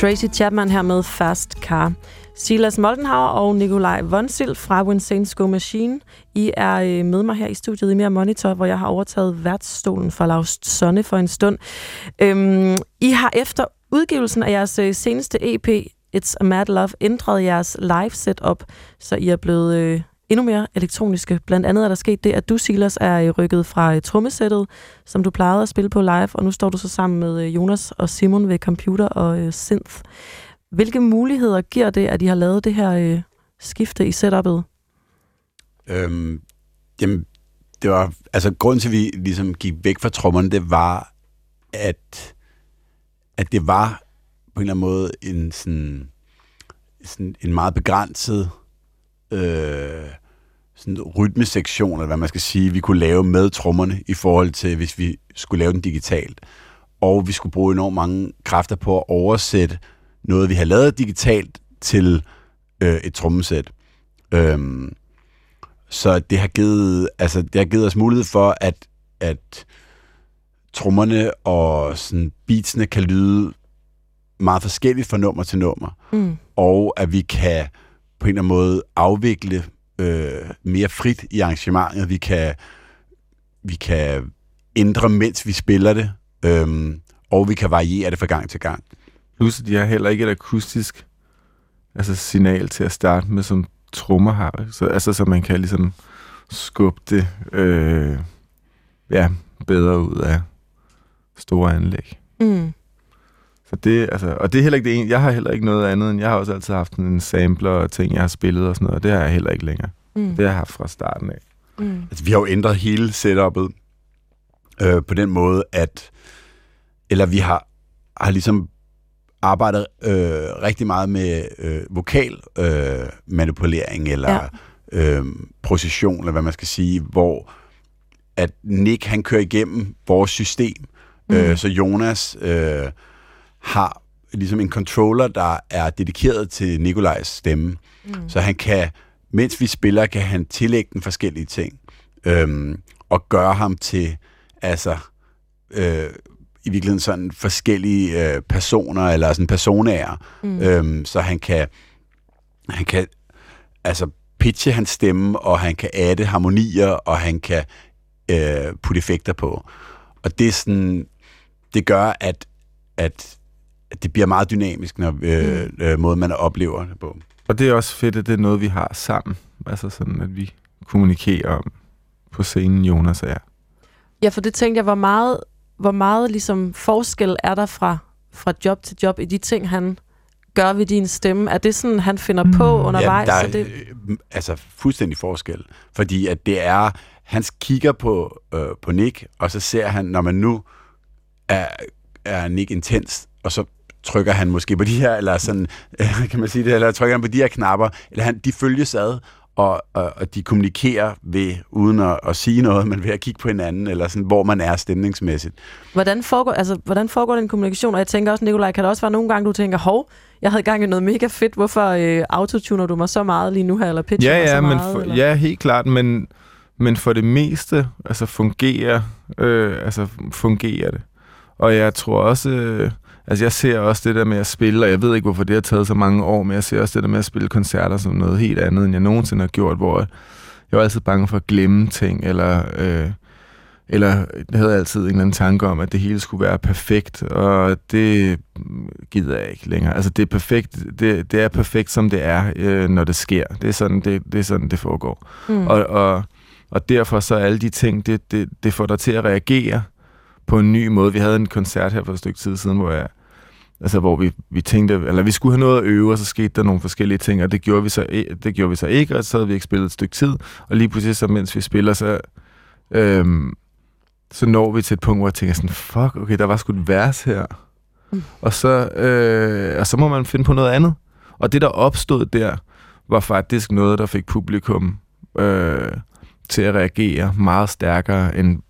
Tracy Chapman her med Fast Car. Silas Moldenhauer og Nikolaj Vonsil fra Winsane Go Machine. I er øh, med mig her i studiet i Mere Monitor, hvor jeg har overtaget værtsstolen for Lars Sonne for en stund. Øhm, I har efter udgivelsen af jeres øh, seneste EP, It's a Mad Love, ændret jeres live setup, så I er blevet øh, endnu mere elektroniske. Blandt andet er der sket det, at du, Silas, er rykket fra øh, trommesættet, som du plejede at spille på live, og nu står du så sammen med øh, Jonas og Simon ved computer og øh, synth. Hvilke muligheder giver det, at I har lavet det her øh, skifte i setupet? Øhm, jamen, det var, altså grunden til, at vi ligesom gik væk fra trommerne, det var, at, at det var på en eller anden måde en sådan, sådan en meget begrænset øh, sådan rytmesektion, eller hvad man skal sige, vi kunne lave med trommerne i forhold til, hvis vi skulle lave den digitalt. Og vi skulle bruge enormt mange kræfter på at oversætte noget, vi har lavet digitalt til øh, et trommesæt. Øhm, så det har givet, altså, det har givet os mulighed for, at, at trommerne og sådan, beatsene kan lyde meget forskelligt fra nummer til nummer. Mm. Og at vi kan på en eller anden måde afvikle øh, mere frit i arrangementet. Vi kan, vi kan ændre, mens vi spiller det. Øhm, og vi kan variere det fra gang til gang. Plus, de har heller ikke et akustisk altså signal til at starte med, som trommer har. Så, altså, så man kan ligesom skubbe det øh, ja, bedre ud af store anlæg. Mm. Så det, altså, og det er heller ikke det ene. Jeg har heller ikke noget andet, end jeg har også altid haft en sampler og ting, jeg har spillet og sådan noget, og det har jeg heller ikke længere. Mm. Det har jeg haft fra starten af. Mm. Altså, vi har jo ændret hele setupet øh, på den måde, at eller vi har, har ligesom arbejdet øh, rigtig meget med øh, vokal øh, manipulering eller Ja. øh, procession, eller hvad man skal sige, hvor at Nick han kører igennem vores system. Mm. Øh, så Jonas øh, har ligesom en controller, der er dedikeret til Nikolajs stemme. Mm. Så han kan, mens vi spiller, kan han tillægge den forskellige ting. Øhm, og gøre ham til, altså, øh, i virkeligheden sådan forskellige øh, personer, eller sådan personager. Mm. Øhm, så han kan, han kan, altså, pitche hans stemme, og han kan adde harmonier, og han kan øh, putte effekter på. Og det er sådan, det gør, at, at, at det bliver meget dynamisk, når øh, mm. øh, måde man oplever det på. Og det er også fedt, at det er noget, vi har sammen. Altså sådan, at vi kommunikerer om på scenen, Jonas og jeg. Ja, for det tænkte jeg, hvor meget, hvor meget ligesom forskel er der fra, fra job til job i de ting, han gør ved din stemme? Er det sådan, han finder på undervejs? Ja, der er, så det, øh, altså fuldstændig forskel. Fordi at det er, han kigger på, øh, på Nick, og så ser han, når man nu er, er Nick intens, og så trykker han måske på de her, eller sådan, øh, kan man sige det, eller trykker han på de her knapper, eller han, de følges ad, og, og, og de kommunikerer ved, uden at, at sige noget, men ved at kigge på hinanden, eller sådan, hvor man er stemningsmæssigt. hvordan, foregår, altså, hvordan foregår den kommunikation? Og jeg tænker også, Nikolaj, kan der også være nogle gange, du tænker, hov, jeg havde gang i noget mega fedt, hvorfor øh, autotuner du mig så meget lige nu her, eller pitcher Ja, mig så ja, men meget? for, eller? ja, helt klart, men, men for det meste altså fungerer, øh, altså fungerer det. Og jeg tror også, øh, altså jeg ser også det der med at spille, og jeg ved ikke, hvorfor det har taget så mange år, men jeg ser også det der med at spille koncerter som noget helt andet, end jeg nogensinde har gjort, hvor jeg var altid bange for at glemme ting, eller, øh, eller jeg havde altid en eller anden tanke om, at det hele skulle være perfekt, og det gider jeg ikke længere. Altså det er perfekt, det, det er perfekt, som det er, øh, når det sker. Det er sådan, det, det, er sådan, det foregår. Mm. Og, og, og derfor så alle de ting, det, det, det får dig til at reagere på en ny måde. Vi havde en koncert her for et stykke tid siden, hvor jeg Altså, hvor vi, vi tænkte, eller vi skulle have noget at øve, og så skete der nogle forskellige ting, og det gjorde vi så, det gjorde vi så ikke, og så havde vi ikke spillet et stykke tid, og lige pludselig, så mens vi spiller, så, øhm, så når vi til et punkt, hvor jeg tænker sådan, fuck, okay, der var sgu et vers her. Mm. Og, så, øh, og så må man finde på noget andet. Og det, der opstod der, var faktisk noget, der fik publikum øh, til at reagere meget stærkere end,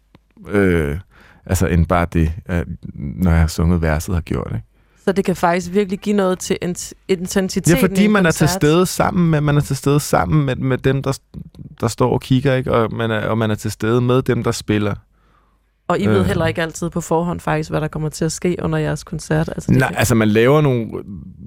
øh, altså, end bare det, at, når jeg har sunget verset, har gjort. Ikke? Så det kan faktisk virkelig give noget til int- intensiteten Ja, fordi man er til stede sammen med, man er til stede sammen med, med dem, der, der står og kigger, ikke? Og, man er, og man er til stede med dem, der spiller. Og I ved Øh. heller ikke altid på forhånd faktisk, hvad der kommer til at ske under jeres koncert. Altså, Nej, kan- altså man laver nogle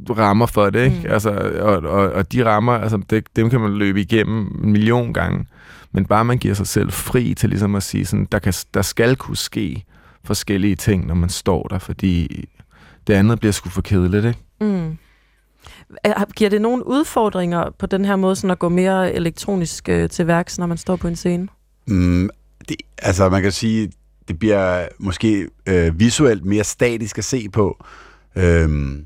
rammer for det, ikke? Mm. Altså, og, og, og de rammer, altså det, dem kan man løbe igennem en million gange. Men bare man giver sig selv fri til ligesom at sige, sådan, der, kan, der skal kunne ske forskellige ting, når man står der, fordi det andet bliver sgu for kedeligt, ikke? Mm. Er- Giver det nogle udfordringer på den her måde, sådan at gå mere elektronisk øh, til værks, når man står på en scene? Mm, det, altså, man kan sige, det bliver måske øh, visuelt mere statisk at se på. Øhm,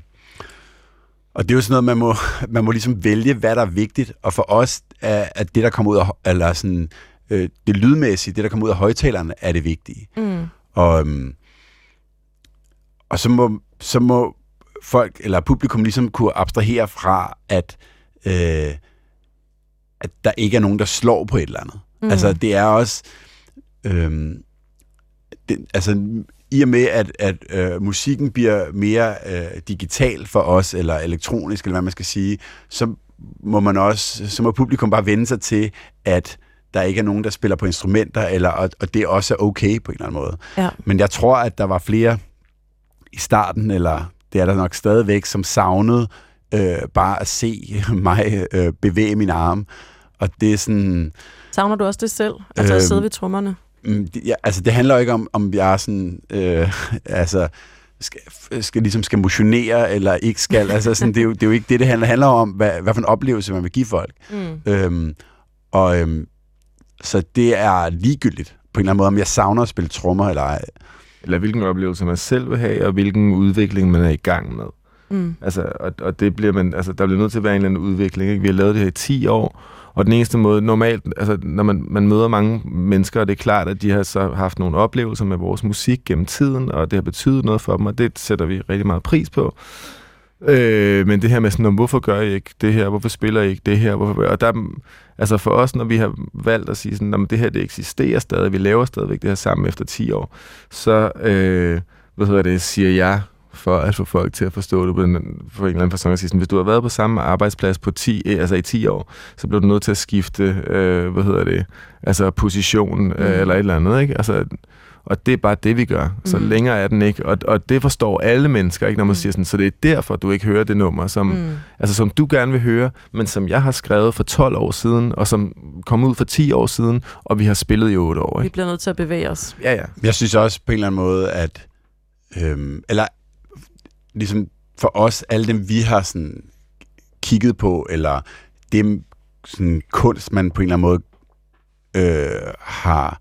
og det er jo sådan noget, man må, man må ligesom vælge, hvad der er vigtigt. Og for os er, at det, der kommer ud af, eller sådan, øh, det lydmæssige, det, der kommer ud af højtalerne, er det vigtige. Mm. Og, øhm, og så, må, så må folk, eller publikum ligesom kunne abstrahere fra, at, øh, at der ikke er nogen, der slår på et eller andet. Mm. Altså, det er også... Øhm, det, altså, i og med, at, at øh, musikken bliver mere øh, digital for os, eller elektronisk, eller hvad man skal sige, så må man også, så må publikum bare vende sig til, at der ikke er nogen, der spiller på instrumenter, eller, og, og det også er okay på en eller anden måde. Ja. Men jeg tror, at der var flere i starten, eller det er der nok stadigvæk, som savnede øh, bare at se mig øh, bevæge mine arme. Og det er sådan... Savner du også det selv? Altså at Øhm, sidde ved trommerne? Mm, ja, altså, det handler jo ikke om, om jeg er sådan... Øh, altså, skal, skal, ligesom skal motionere eller ikke skal. Altså, sådan, det, er jo, det er jo ikke det, det handler, handler om, hvad, hvad for en oplevelse man vil give folk. Mm. Øhm, og øhm, så det er ligegyldigt på en eller anden måde, om jeg savner at spille trommer eller ej. Eller hvilken oplevelse man selv vil have, og hvilken udvikling man er i gang med. Mm. Altså, og, og det bliver man, altså, der bliver nødt til at være en eller anden udvikling. Ikke? Vi har lavet det her i 10 år, og den eneste måde, normalt, altså, når man, man møder mange mennesker, og det er klart, at de har så haft nogle oplevelser med vores musik gennem tiden, og det har betydet noget for dem, og det sætter vi rigtig meget pris på. Øh, men det her med sådan, hvorfor gør I ikke det her? Hvorfor spiller I ikke det her? Hvorfor? Og der, altså for os, når vi har valgt at sige sådan, at det her det eksisterer stadig, vi laver stadigvæk det her sammen efter 10 år, så øh, hvad hedder det, siger jeg for at få folk til at forstå det på, en, på en eller anden fasong at sige sådan, hvis du har været på samme arbejdsplads på 10, eh, altså i 10 år, så bliver du nødt til at skifte, øh, hvad hedder det, altså position øh, Mm. eller et eller andet, ikke? Altså, og det er bare det, vi gør. Så Mm. længere er den ikke. Og, og det forstår alle mennesker, ikke, når man Mm. siger sådan, så det er derfor, du ikke hører det nummer, som, Mm. altså, som du gerne vil høre, men som jeg har skrevet for 12 år siden, og som kom ud for 10 år siden, og vi har spillet i 8 år. Vi Ikke? bliver nødt til at bevæge os. Ja, ja. Jeg synes også på en eller anden måde, at øhm, eller ligesom for os, alle dem vi har sådan kigget på, eller dem sådan kunst, man på en eller anden måde øh, har,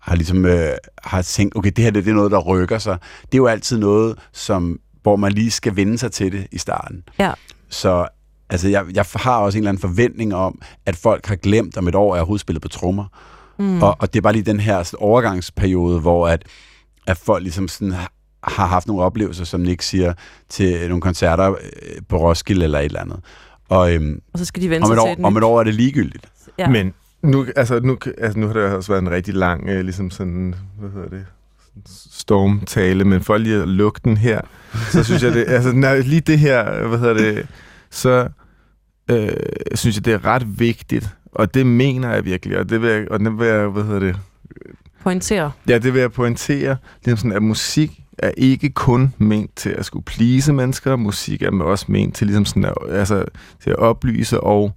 har ligesom øh, har tænkt, okay, det her det, det er noget, der rykker sig. Det er jo altid noget, som, hvor man lige skal vende sig til det i starten. Ja. Så altså, jeg, jeg har også en eller anden forventning om, at folk har glemt om et år, at jeg overhovedet spillet på trommer. Mm. Og, og det er bare lige den her sådan, overgangsperiode, hvor at, at folk ligesom sådan har- haft nogle oplevelser, som Nick siger, til nogle koncerter øh, på Roskilde eller et eller andet. Og øhm, Og så skal de vende om, sig et til år, om et år er det ligegyldigt. Ja. Men nu, altså, nu, altså, nu har det også været en rigtig lang, øh, ligesom sådan, hvad hedder det, stormtale, men for lige at lukke den her, så synes jeg det, altså når, lige det her, hvad hedder det, så øh, synes jeg, det er ret vigtigt, og det mener jeg virkelig, og det vil jeg, og det vil jeg, hvad hedder det, Pointere. Ja, det vil jeg pointere. Er sådan, at musik er ikke kun ment til at skulle please mennesker. Musik er også ment til, ligesom sådan at, altså, til at oplyse og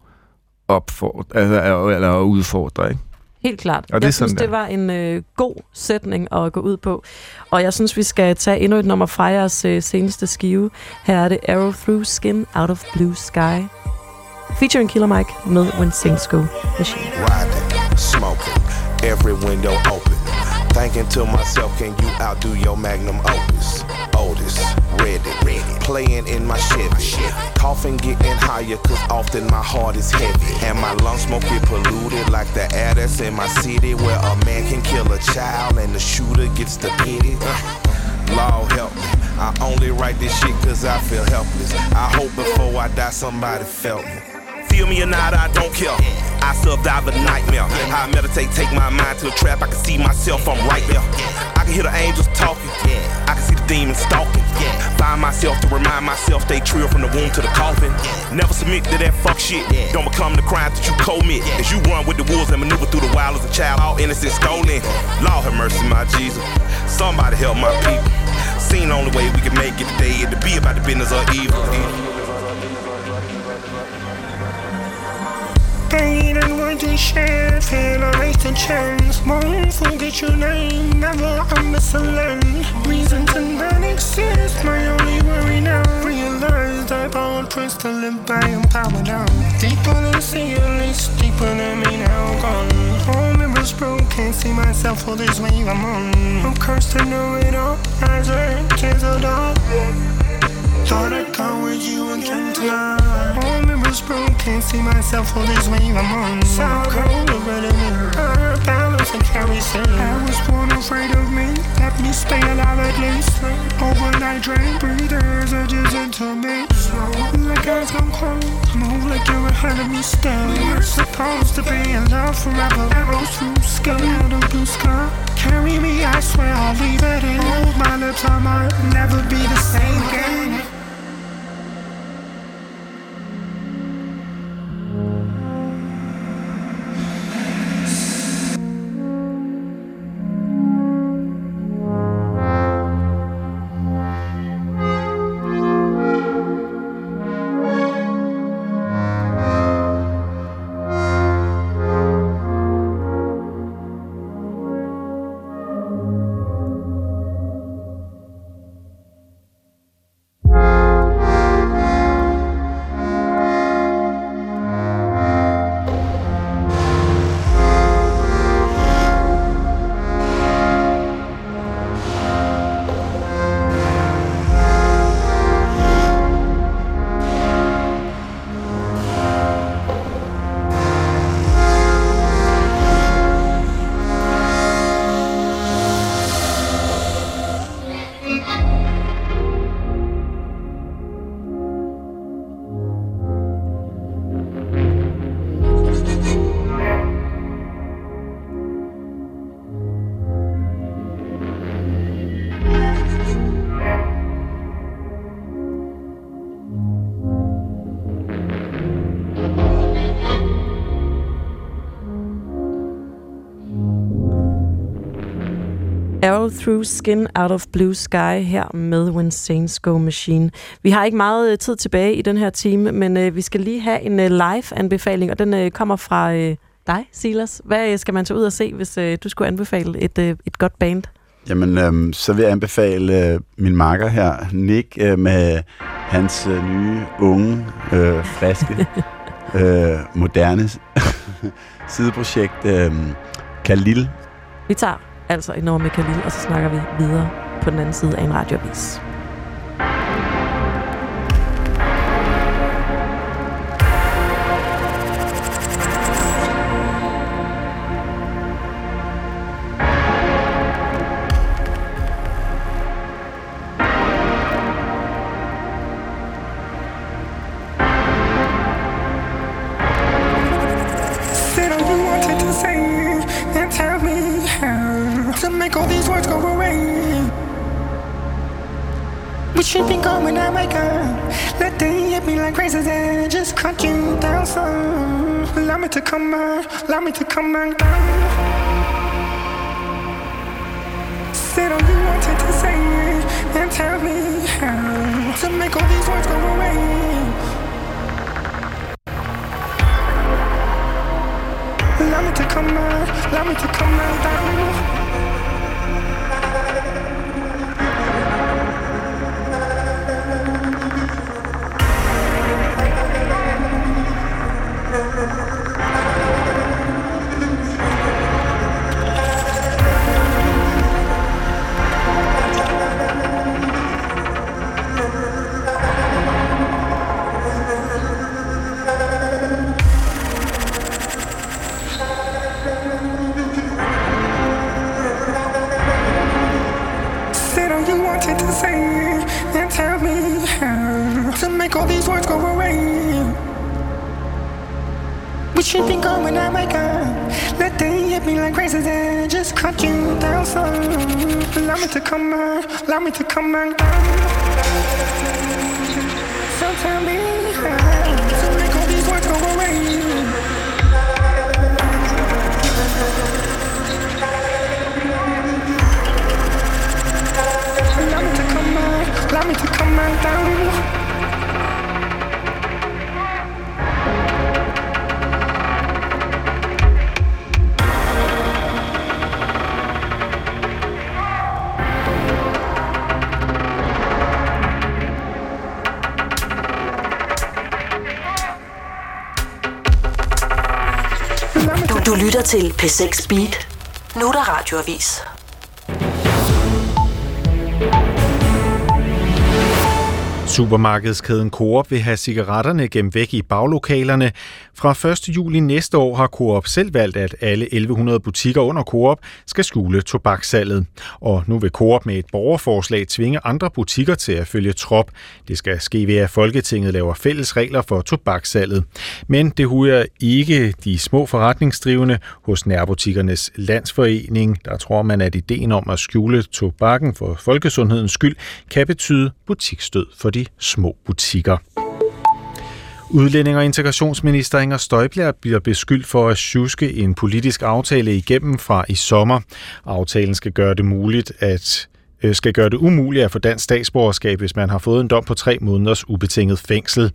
opfordre, altså, eller udfordre. Ikke? Helt klart. Og det jeg synes, sådan, det var en øh, god sætning at gå ud på. Og jeg synes, vi skal tage endnu et nummer fra jeres øh, seneste skive. Her er det Arrow Through Skin Out of Blue Sky. Featuring Killer Mike med When Saints Go Machine. riding, smoking, every window open. Thinking to myself, can you outdo your magnum opus? Otis, ready, ready, playing in my Chevy. Coughing getting higher, cause often my heart is heavy. And my lungs smoke get polluted like the air that's in my city, where a man can kill a child and the shooter gets the pity. Uh, Lord help me. I only write this shit cause I feel helpless. I hope before I die somebody felt me. Feel me or not, I don't care. I survive a nightmare. I meditate, take my mind to a trap. I can see myself, I'm right there. I can hear the angels talking. I can see the demons stalking. Find myself to remind myself, stay true from the womb to the coffin. Never submit to that fuck shit. Don't become the crime that you commit. As you run with the wolves and maneuver through the wild as a child, all innocent stolen. Lord have mercy, my Jesus. Somebody help my people. Seen the only way we can make it today is to be about the business of evil. Pain and wanting share, feel I raised a chance. Won't forget your name, never understand. Reason to not exist, my only worry now. Realize that power tries to live by and power down. Deeper than sea, at least deeper than me now gone. All mirrors broke, can't see myself for this wave I'm on. I'm cursed to know it all, eyes are tears of. Thought I'd come with you again tonight. All broke, can't see myself for this wave I'm on. So cold, but in her balance and carry sin. I was born afraid of me. Let me stay alive at least. Overnight drain, breathers are just into me. Slow, like eyes come cold. Move like you're ahead of me still. We're supposed to be in love forever. Arrows through skin out of blue sky. Carry me, I swear I'll leave it in. Move my lips, I might never be the same again. Arrow Through Skin Out of Blue Sky her med When Saints Go Machine. Vi har ikke meget øh, tid tilbage i den her time, men øh, vi skal lige have en øh, live-anbefaling, og den øh, kommer fra øh, dig, Silas. Hvad øh, skal man tage ud og se, hvis øh, du skulle anbefale et, øh, et godt band? Jamen, øhm, så vil jeg anbefale øh, min marker her, Nick, øh, med hans øh, nye, unge, øh, friske, øh, moderne sideprojekt, øh, Khalil. Vi tager altså et nummer Khalil, og så snakker vi videre på den anden side af en radioavis. To make all these words go away. We should be gone when I wake up. Let they hit me like razors and just cut you down some. Allow me to come back, allow me to come back down. Said all you wanted to say and tell me how to make all these words go away. Allow me to come out, allow me to come out down. Wanted to say and tell me how to make all these words go away. Should be going when I wake up. Let they hit me like crazy, then just cut you down some. Allow me to come on, allow me to come on down. So tell me how to make all these words go away. Allow me to come on, allow me to come on down. Til P6 Beat. Nu er der radioavis. Supermarkedskæden Coop vil have cigaretterne gemt væk i baglokalerne. Fra 1. juli næste år har Coop selv valgt, at alle 1100 butikker under Coop skal skjule tobakssalget. Og nu vil Coop med et borgerforslag tvinge andre butikker til at følge trop. Det skal ske ved, at Folketinget laver fælles regler for tobakssalget. Men det huer ikke de små forretningsdrivende hos Nærbutikkernes Landsforening. Der tror man, at ideen om at skjule tobakken for folkesundhedens skyld kan betyde butikstød for de små butikker. Udlænding- og integrationsminister Inger Støjbjerg bliver beskyldt for at sjuske en politisk aftale igennem fra i sommer. Aftalen skal gøre det muligt at øh, skal gøre det umuligt at få dansk statsborgerskab, hvis man har fået en dom på tre måneders ubetinget fængsel.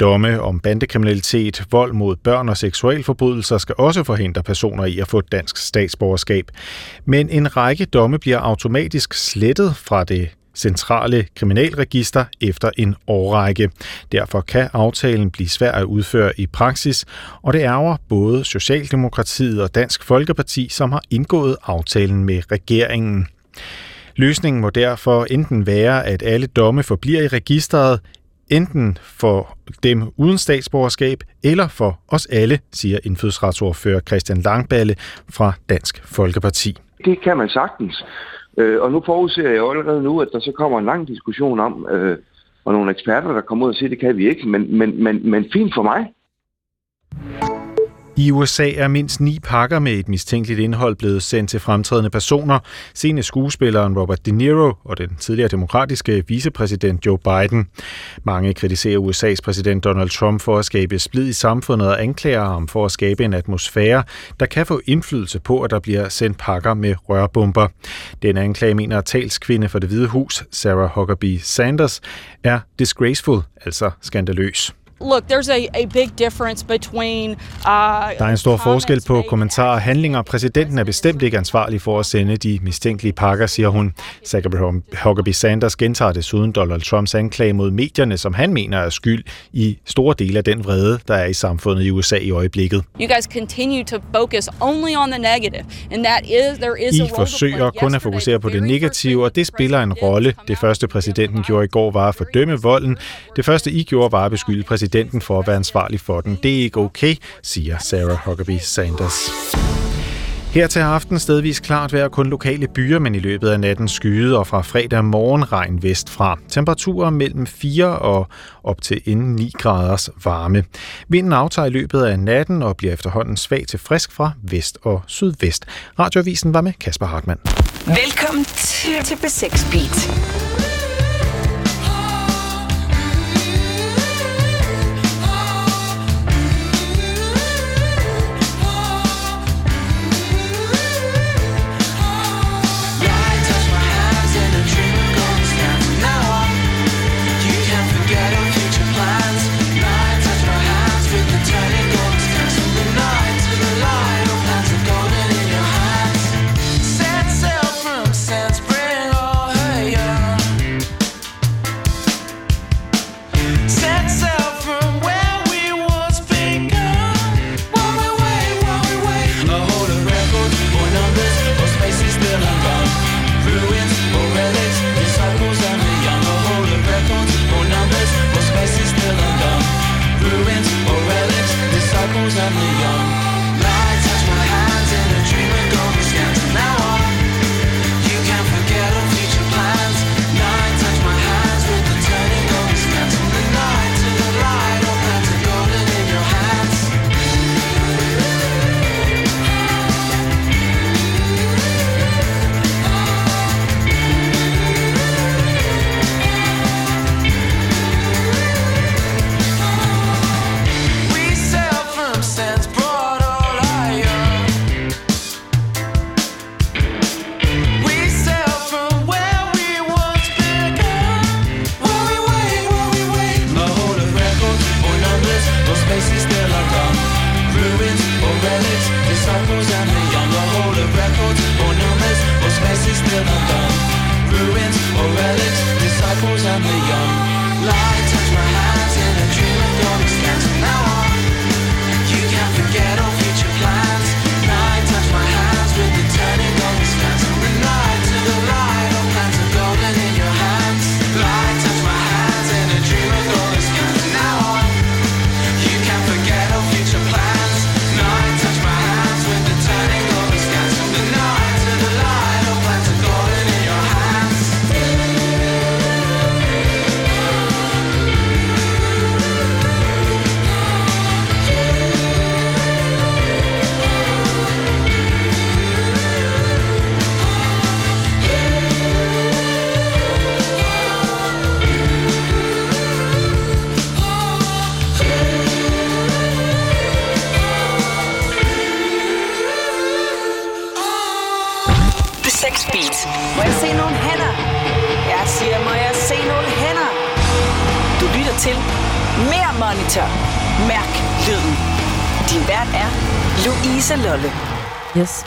Domme om bandekriminalitet, vold mod børn og seksualforbrydelser skal også forhindre personer i at få dansk statsborgerskab. Men en række domme bliver automatisk slettet fra det centrale kriminalregister efter en årrække. Derfor kan aftalen blive svær at udføre i praksis, og det ærger både Socialdemokratiet og Dansk Folkeparti, som har indgået aftalen med regeringen. Løsningen må derfor enten være, at alle domme forbliver i registret, enten for dem uden statsborgerskab eller for os alle, siger indfødsretsordfører Christian Langballe fra Dansk Folkeparti. Det kan man sagtens. Øh, og nu forudser jeg jo allerede nu, at der så kommer en lang diskussion om, øh, og nogle eksperter, der kommer ud og siger, det kan vi ikke, men, men, men, men fint for mig. I USA er mindst ni pakker med et mistænkeligt indhold blevet sendt til fremtrædende personer. Senest skuespilleren Robert De Niro og den tidligere demokratiske vicepræsident Joe Biden. Mange kritiserer USA's præsident Donald Trump for at skabe splid i samfundet og anklager ham for at skabe en atmosfære, der kan få indflydelse på, at der bliver sendt pakker med rørbomber. Den anklage mener talskvinde for det hvide hus, Sarah Huckabee Sanders, er disgraceful, altså skandaløs. Look, there's a, a big difference between uh, Der er en stor forskel på kommentarer og handlinger. Præsidenten er bestemt ikke ansvarlig for at sende de mistænkelige pakker, siger hun. Zachary Huckabee Sanders gentager desuden Donald Trumps anklage mod medierne, som han mener er skyld i store dele af den vrede, der er i samfundet i USA i øjeblikket. You guys continue to focus only on the negative, and that is there is a I forsøger kun at fokusere på det negative, og det spiller en rolle. Det første præsidenten gjorde i går var at fordømme volden. Det første I gjorde var at beskylde præsidenten for at være ansvarlig for den. Det er ikke okay, siger Sarah Huckabee Sanders. Her til aften stedvis klart vejr kun lokale byer, men i løbet af natten skyde og fra fredag morgen regn vestfra. Temperaturer mellem 4 og op til inden 9 graders varme. Vinden aftager i løbet af natten og bliver efterhånden svag til frisk fra vest og sydvest. Radioavisen var med Kasper Hartmann. Velkommen til, til B6 Beat.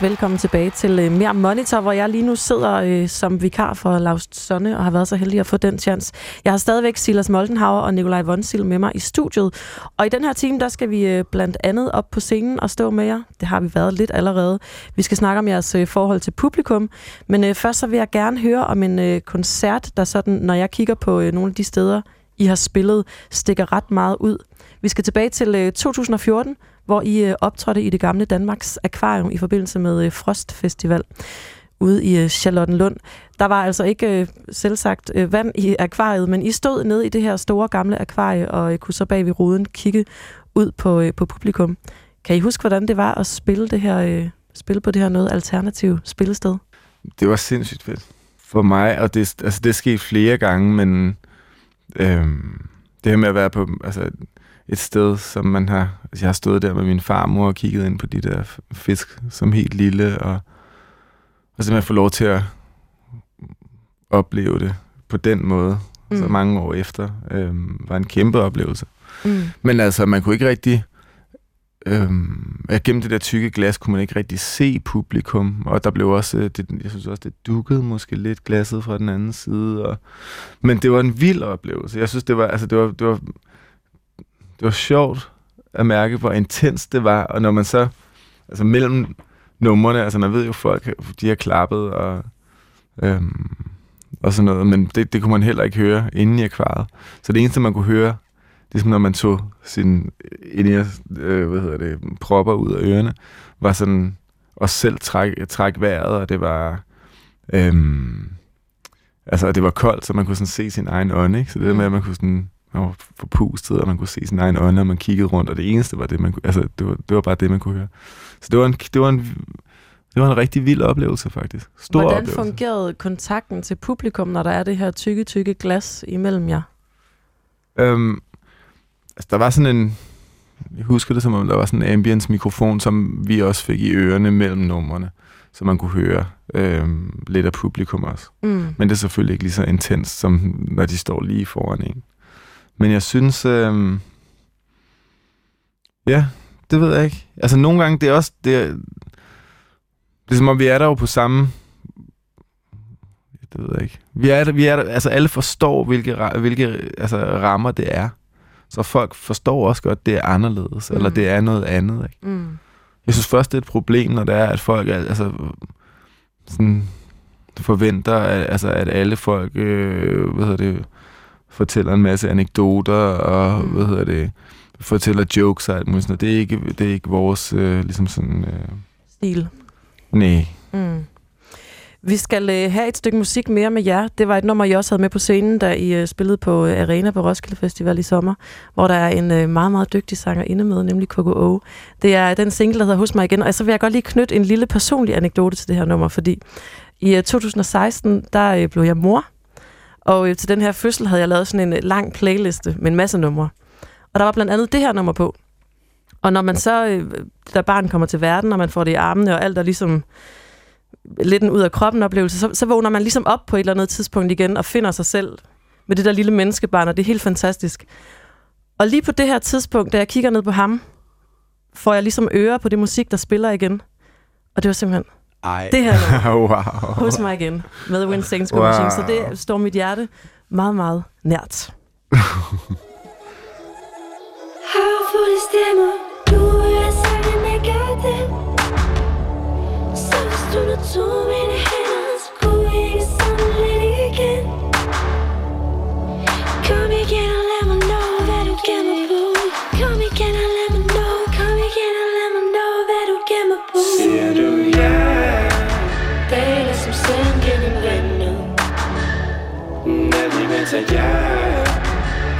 Velkommen tilbage til øh, Mere Monitor, hvor jeg lige nu sidder øh, som vikar for Lars Sonne og har været så heldig at få den chance. Jeg har stadigvæk Silas Moldenhauer og Nikolaj Vonsil med mig i studiet. Og i den her time, der skal vi øh, blandt andet op på scenen og stå med jer. Det har vi været lidt allerede. Vi skal snakke om jeres øh, forhold til publikum. Men øh, først så vil jeg gerne høre om en øh, koncert, der sådan, når jeg kigger på øh, nogle af de steder, I har spillet, stikker ret meget ud. Vi skal tilbage til øh, 2014, hvor I øh, optrådte i det gamle Danmarks Akvarium i forbindelse med øh, Frostfestival Frost Festival ude i øh, Charlottenlund. Der var altså ikke øh, selvsagt øh, vand i akvariet, men I stod nede i det her store gamle akvarie og øh, kunne så bag ved ruden kigge ud på, øh, på publikum. Kan I huske, hvordan det var at spille, det her, øh, spille på det her noget alternativ spillested? Det var sindssygt fedt for mig, og det, altså, det skete flere gange, men øhm, det her med at være på altså, et sted, som man har... Altså, jeg har stået der med min farmor og kigget ind på de der fisk som helt lille, og, og simpelthen få lov til at opleve det på den måde, mm. så mange år efter, øhm, var en kæmpe oplevelse. Mm. Men altså, man kunne ikke rigtig... Øhm, gennem det der tykke glas kunne man ikke rigtig se publikum, og der blev også, øh, det, jeg synes også, det dukkede måske lidt glasset fra den anden side, og, men det var en vild oplevelse. Jeg synes, det var, altså, det var, det var, det var sjovt at mærke, hvor intens det var, og når man så, altså mellem numrene, altså man ved jo, folk, de har klappet, og, øhm, og sådan noget, men det, det kunne man heller ikke høre inde i akvariet. Så det eneste, man kunne høre, det er som når man tog sin ind øh, hvad hedder det, propper ud af ørerne, var sådan og selv træk, træk vejret, og det var øhm, altså det var koldt, så man kunne sådan se sin egen ånd, ikke? Så det der med, at man kunne sådan man var forpustet, og man kunne se sin egen ånd, og man kiggede rundt, og det eneste var det, man kunne, altså det var, det var bare det, man kunne høre. Så det var en, det var en, det var en rigtig vild oplevelse, faktisk. Stor Hvordan oplevelse. fungerede kontakten til publikum, når der er det her tykke, tykke glas imellem jer? Øhm, altså, der var sådan en... Jeg husker det som om, der var sådan en ambience-mikrofon, som vi også fik i ørerne mellem numrene, så man kunne høre øhm, lidt af publikum også. Mm. Men det er selvfølgelig ikke lige så intens, som når de står lige foran en. Men jeg synes... Øhm, ja, det ved jeg ikke. Altså nogle gange, det er også... Det er, det er som om, vi er der jo på samme... Det ved jeg ikke. Vi er der, vi er der, altså alle forstår, hvilke, hvilke altså, rammer det er. Så folk forstår også godt, at det er anderledes, mm. eller det er noget andet. Ikke? Mm. Jeg synes først, det er et problem, når det er, at folk altså, sådan, forventer, at, altså, at alle folk øh, hvad hedder det, fortæller en masse anekdoter, og mm. hvad hedder det, fortæller jokes og alt muligt. sådan. Det er ikke, det er ikke vores øh, ligesom sådan... Øh, Stil. nej. Mm. Vi skal øh, have et stykke musik mere med jer. Det var et nummer, I også havde med på scenen, da I øh, spillede på øh, Arena på Roskilde Festival i sommer, hvor der er en øh, meget, meget dygtig sanger inde med, nemlig KKO. Det er den single, der hedder Hos mig igen, og så vil jeg godt lige knytte en lille personlig anekdote til det her nummer, fordi i øh, 2016, der øh, blev jeg mor, og øh, til den her fødsel havde jeg lavet sådan en øh, lang playliste med en masse numre. Og der var blandt andet det her nummer på. Og når man så, øh, da barn kommer til verden, og man får det i armene, og alt er ligesom lidt en ud af kroppen oplevelse, så, så vågner man ligesom op på et eller andet tidspunkt igen og finder sig selv med det der lille menneskebarn, og det er helt fantastisk. Og lige på det her tidspunkt, da jeg kigger ned på ham, får jeg ligesom øre på det musik, der spiller igen. Og det var simpelthen ej. Det her wow. Hos mig igen. Med Saints Go Wow. Machine. Så det står mit hjerte meget, meget nært. Havfulde stemmer, du hører sangen af gaden Så hvis du nu tog mine hænder, så kunne vi ikke sammen lidt igen Kom igen Natten imens at jeg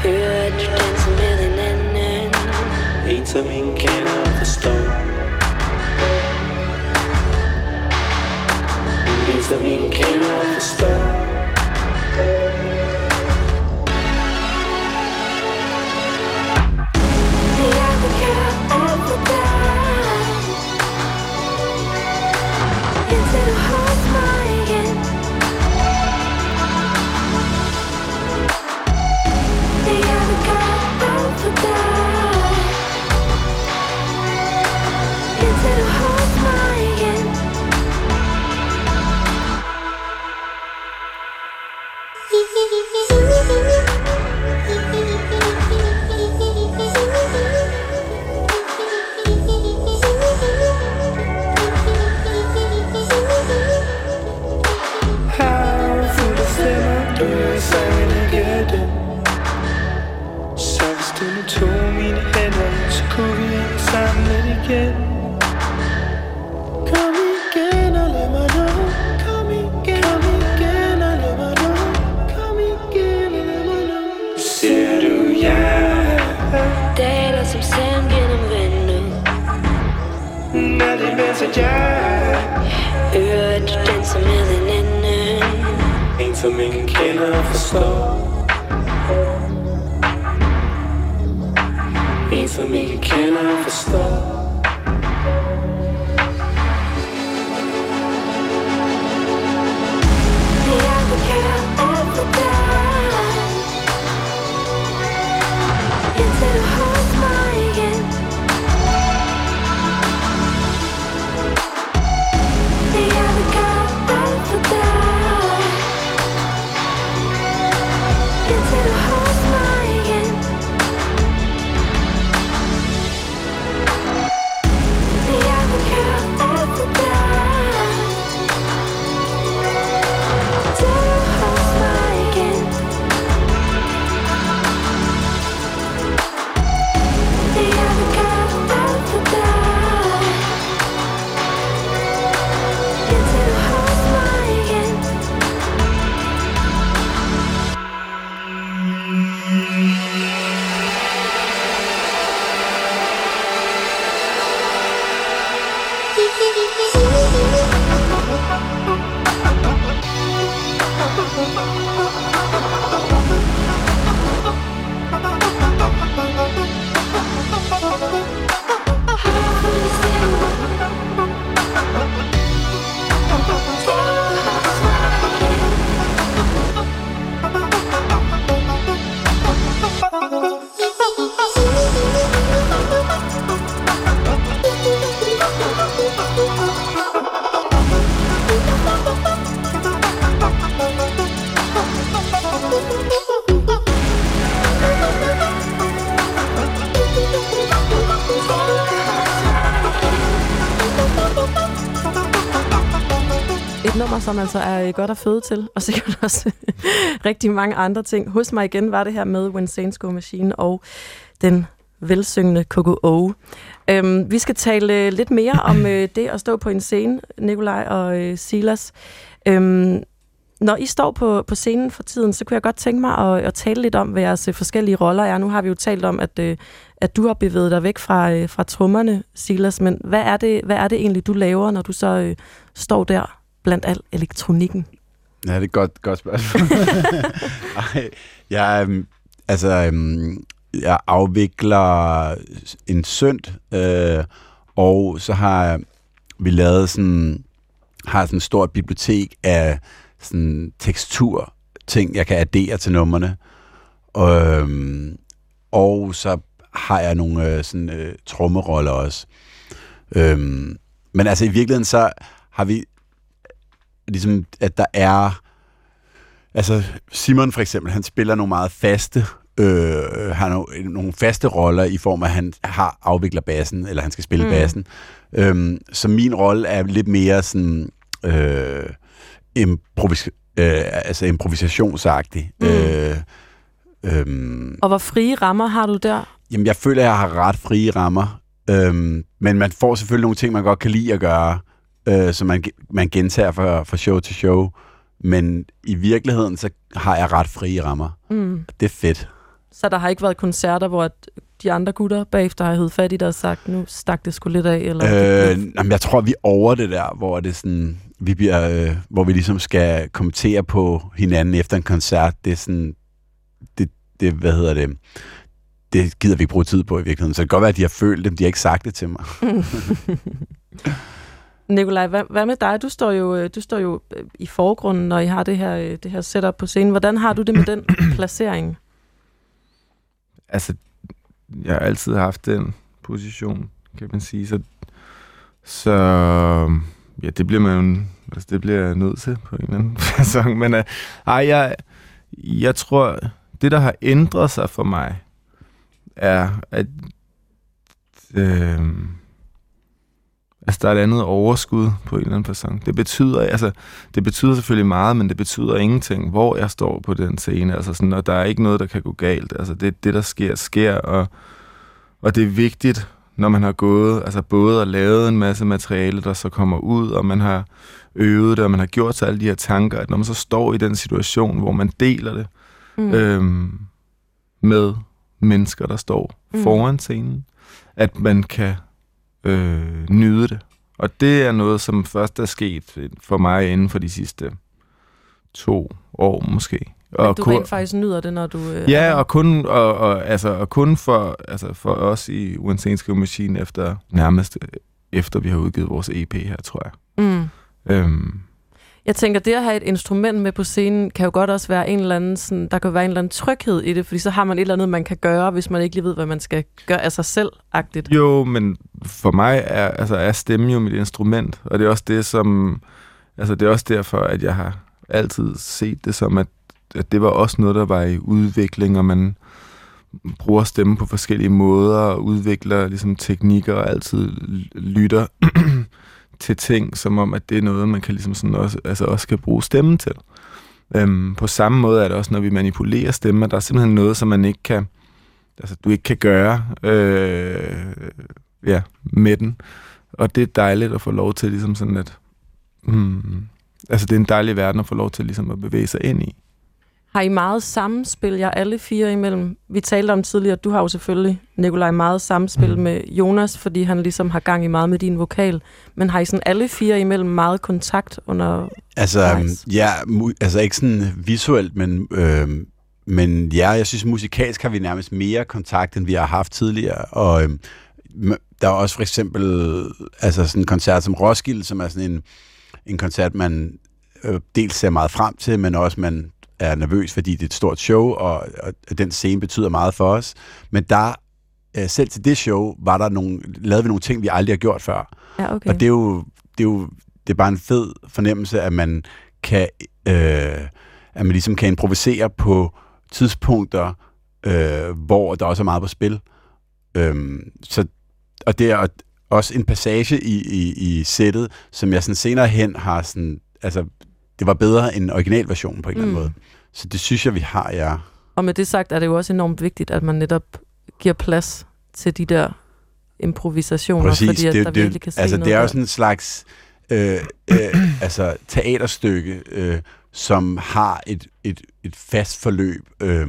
Hører at du danser med en anden En som ingen kender og forstår En som ingen kender og forstår At du danser med en anden En som ingen kender og forstår. En som ingen kender og forstår altså er øh, godt at føde til, og sikkert også rigtig mange andre ting. Hos mig igen var det her med When Saints Go Machine og den velsyngende KKO. Øhm, vi skal tale øh, lidt mere om øh, det at stå på en scene, Nikolaj og øh, Silas. Øhm, når I står på, på scenen for tiden, så kunne jeg godt tænke mig at, at tale lidt om, hvad jeres øh, forskellige roller er. Nu har vi jo talt om, at, øh, at du har bevæget dig væk fra, øh, fra trummerne, Silas, men hvad er, det, hvad er det egentlig, du laver, når du så øh, står der blandt al elektronikken? Ja, det er et godt, godt spørgsmål. Ej, jeg, øhm, altså, øhm, jeg afvikler en synd, øh, og så har vi lavet sådan, har sådan et stort bibliotek af sådan tekstur ting, jeg kan addere til numrene. Og, øhm, og så har jeg nogle øh, sådan, øh, trommeroller også. Øhm, men altså i virkeligheden så har vi ligesom, at der er... Altså, Simon for eksempel, han spiller nogle meget faste øh, har nogle, nogle faste roller i form af, at han har afvikler bassen, eller han skal spille mm. bassen. Øhm, så min rolle er lidt mere sådan øh, improvis, øh, altså improvisationsagtig. Mm. Øh, øhm, Og hvor frie rammer har du der? Jamen, jeg føler, at jeg har ret frie rammer. Øhm, men man får selvfølgelig nogle ting, man godt kan lide at gøre, øh, som man, man gentager fra, fra show til show. Men i virkeligheden, så har jeg ret frie rammer. Mm. Det er fedt. Så der har ikke været koncerter, hvor de andre gutter bagefter har heddet fat i dig og sagt, nu stak det sgu lidt af? Eller Øh, jamen, jeg tror, vi er over det der, hvor det sådan, vi bliver, øh, hvor vi ligesom skal kommentere på hinanden efter en koncert. Det er sådan, det, det hvad hedder det, det gider vi ikke bruge tid på i virkeligheden. Så det kan godt være, at de har følt det, men de har ikke sagt det til mig. Nikolaj, hvad, hvad med dig? Du står jo, øh, du står jo øh, i forgrunden, når I har det her, øh, det her setup på scenen. Hvordan har du det med den placering? altså, jeg har altid haft den position, kan man sige. Så, så ja, det bliver man altså, det bliver jeg nødt til på en eller anden facon. Men uh, ej, jeg, jeg tror, det der har ændret sig for mig, er, at øh, altså, der er et andet overskud på en eller anden facon. Det betyder, altså, det betyder selvfølgelig meget, men det betyder ingenting, hvor jeg står på den scene. Altså sådan, og der er ikke noget, der kan gå galt. Altså det, det der sker, sker, og, og det er vigtigt, når man har gået, altså både og lavet en masse materiale, der så kommer ud, og man har øvet det, og man har gjort sig alle de her tanker, at når man så står i den situation, hvor man deler det Mm. øhm, med mennesker, der står mm. foran scenen, at man kan øh, nyde det. Og det er noget, som først er sket for mig inden for de sidste to år måske. Og du kun- rent faktisk nyder det, når du... Øh, Ja, og kun, og, og, altså, og kun for, altså, for os i Unsane Machine efter nærmest efter vi har udgivet vores EP her, tror jeg. Mm. Øhm, jeg tænker, det at have et instrument med på scenen, kan jo godt også være en eller anden, sådan, der kan være en eller anden tryghed i det, fordi så har man et eller andet, man kan gøre, hvis man ikke lige ved, hvad man skal gøre af sig selv-agtigt. Jo, men for mig er, altså, er stemme jo mit instrument, og det er også det, som, altså det er også derfor, at jeg har altid set det som, at, at det var også noget, der var i udvikling, og man bruger stemme på forskellige måder, og udvikler ligesom teknikker, og altid lytter til ting, som om, at det er noget, man kan ligesom sådan også, altså også kan bruge stemmen til. Øhm, på samme måde er det også, når vi manipulerer stemmer, der er simpelthen noget, som man ikke kan, altså du ikke kan gøre øh, ja, med den. Og det er dejligt at få lov til ligesom sådan at, hmm, altså det er en dejlig verden at få lov til ligesom at bevæge sig ind i. Har I meget samspil, jer alle fire imellem? Vi talte om tidligere, at du har jo selvfølgelig, Nikolaj, meget samspil mm. med Jonas, fordi han ligesom har gang i meget med din vokal. Men har I sådan alle fire imellem meget kontakt under... Altså, Nice. um, ja, mu- altså ikke sådan visuelt, men, øh, men ja, jeg synes musikalsk har vi nærmest mere kontakt, end vi har haft tidligere. Og øh, der er også for eksempel altså sådan en koncert som Roskilde, som er sådan en, en koncert, man øh, dels ser meget frem til, men også man er nervøs, fordi det er et stort show, og, og den scene betyder meget for os. Men der, øh, selv til det show, var der nogle, lavede vi nogle ting, vi aldrig har gjort før. Ja, okay. Og det er jo, det er jo det er bare en fed fornemmelse, at man kan, øh, at man ligesom kan improvisere på tidspunkter, øh, hvor der også er meget på spil. Øhm, så, og det er også en passage i, i, i sættet, som jeg sådan senere hen har sådan, altså, det var bedre end originalversionen på en eller anden Mm. måde. Så det synes jeg, vi har, ja. Og med det sagt er det jo også enormt vigtigt, at man netop giver plads til de der improvisationer, Præcis, fordi at det, der det, virkelig kan ske altså, det er jo sådan en slags øh, øh, altså, teaterstykke, øh, som har et, et, et fast forløb. Øh,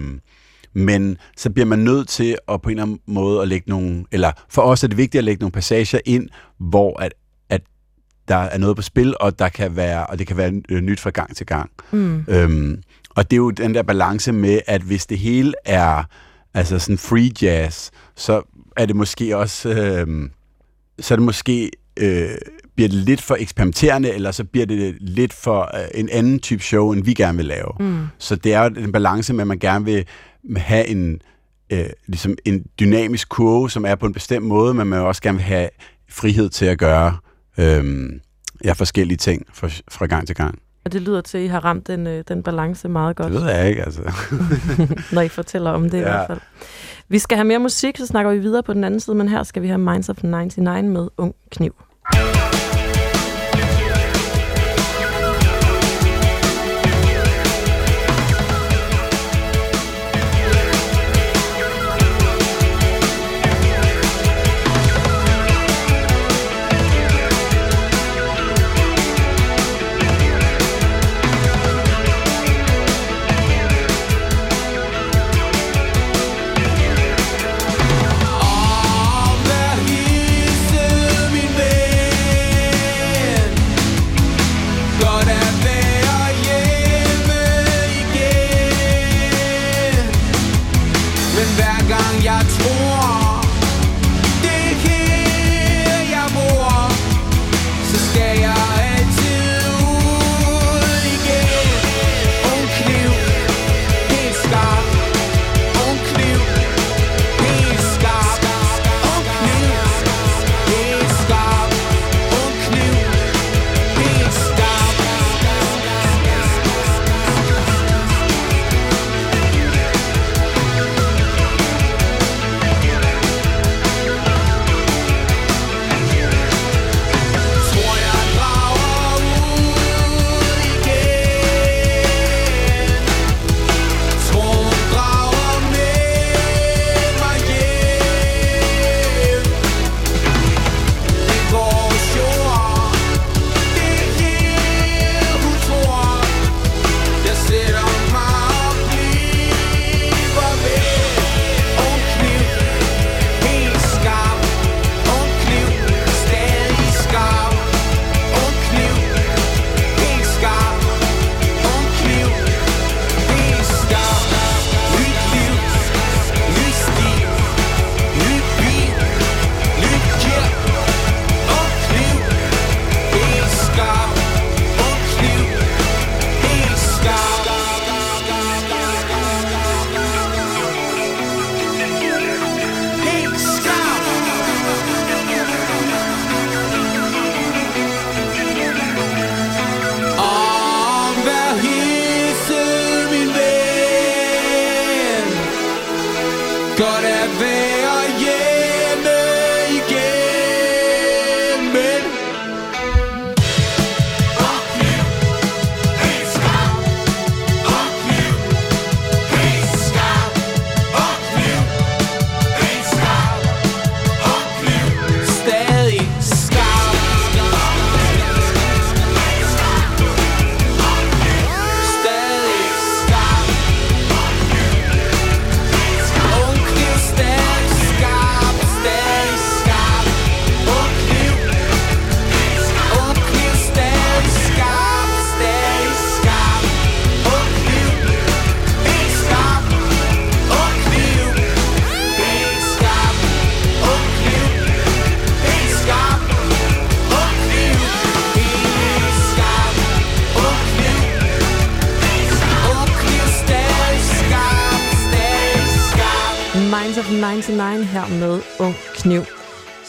men så bliver man nødt til at på en eller anden måde at lægge nogle, eller for os er det vigtigt at lægge nogle passager ind, hvor at der er noget på spil, og der kan være, og det kan være øh, nyt fra gang til gang. Mm. Øhm, og det er jo den der balance med, at hvis det hele er altså sådan free jazz, så er det måske også, øh, så er det måske, øh, bliver det lidt for eksperimenterende, eller så bliver det lidt for øh, en anden type show, end vi gerne vil lave. Mm. Så det er jo en balance med, at man gerne vil have en, øh, ligesom en dynamisk kurve, som er på en bestemt måde, men man også gerne vil have frihed til at gøre øh, ja, forskellige ting fra, fra gang til gang. Og det lyder til, at I har ramt den, øh, den balance meget godt. Det ved jeg ikke, altså. når I fortæller om det ja. i hvert fald. Vi skal have mere musik, så snakker vi videre på den anden side, men her skal vi have Minds of 99 med Ung Kniv.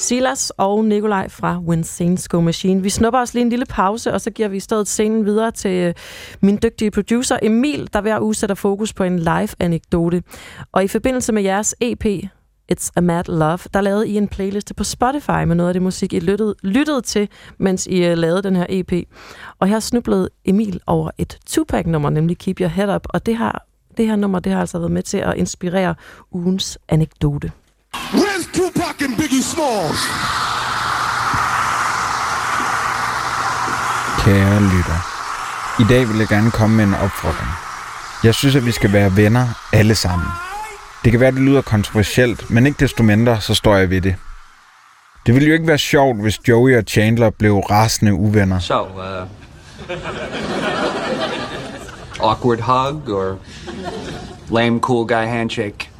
Silas og Nikolaj fra When Go Machine. Vi snupper os lige en lille pause, og så giver vi i stedet scenen videre til øh, min dygtige producer Emil, der hver uge sætter fokus på en live-anekdote. Og i forbindelse med jeres EP, It's a Mad Love, der lavede I en playliste på Spotify med noget af det musik, I lyttede, lyttede til, mens I øh, lavede den her EP. Og her snublede Emil over et Tupac-nummer, nemlig Keep Your Head Up, og det her, det her nummer det har altså været med til at inspirere ugens anekdote. Where's Tupac and Biggie Smalls? Kære lytter. I dag vil jeg gerne komme med en opfordring. Jeg synes, at vi skal være venner alle sammen. Det kan være, at det lyder kontroversielt, men ikke desto mindre, så står jeg ved det. Det ville jo ikke være sjovt, hvis Joey og Chandler blev rasende uvenner. So, uh, awkward hug or lame cool guy handshake?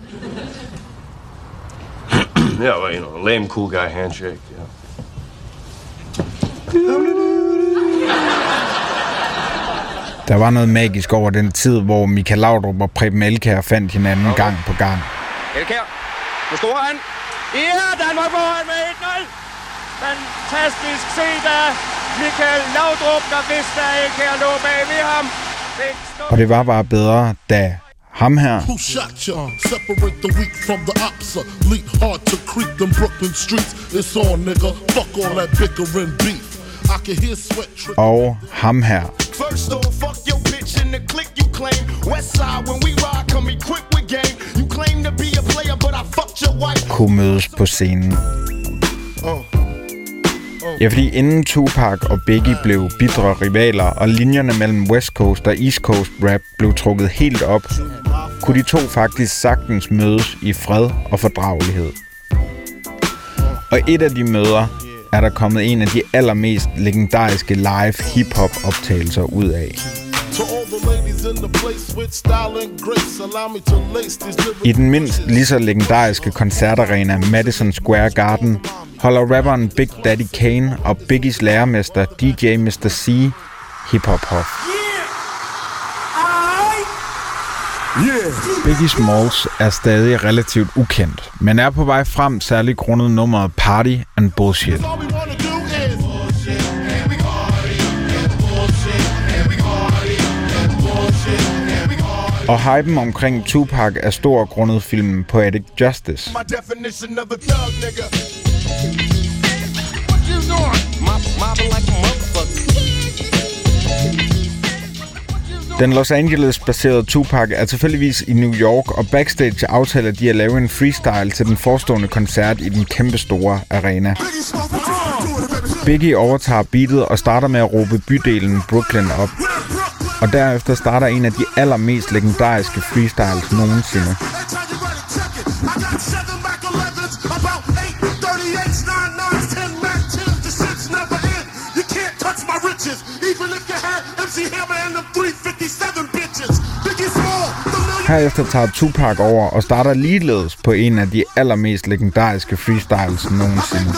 Yeah, well, you know, a lame cool guy handshake. Yeah. Der var noget magisk over den tid, hvor Michael Laudrup og Preben Elkær fandt hinanden gang på gang. Elkær, nu scorer han. Ja, Danmark foran med 1-0. Fantastisk set af Michael Laudrup, der vidste jeg ikke her lå bag ved ham. Og det var bare bedre, da ham her Who shot ya? Separate the weak from the ops. Lead hard to creep them Brooklyn streets. It's on, nigga. Fuck all that bickering beef. I can hear sweat trickle. og ham her First off, fuck your bitch and the click you claim. West side, when we ride, come equipped with game. You claim to be a player, but I fucked your wife. kunne mødes på scenen. Ja, fordi inden Tupac og Biggie blev bidre rivaler, og linjerne mellem West Coast og East Coast rap blev trukket helt op, kunne de to faktisk sagtens mødes i fred og fordragelighed. Og et af de møder er der kommet en af de allermest legendariske live hip-hop optagelser ud af. I den mindst lige så legendariske koncertarena Madison Square Garden holder rapperen Big Daddy Kane og Biggies lærermester DJ Mr. C hip-hop hof. Biggie Smalls er stadig relativt ukendt, men er på vej frem særligt grundet nummeret Party and Bullshit. Og hypen omkring Tupac er stor grundet filmen Poetic Justice. My definition of a thug, nigga. What you doing? Mop, mopping like a motherfucker. Den Los Angeles-baserede Tupac er tilfældigvis i New York, og backstage aftaler de at lave en freestyle til den forestående koncert i den kæmpestore arena. Biggie overtager beatet og starter med at råbe bydelen Brooklyn op. Og derefter starter en af de allermest legendariske freestyles nogensinde. Herefter tager Tupac over og starter ligeledes på en af de allermest legendariske freestyles nogensinde.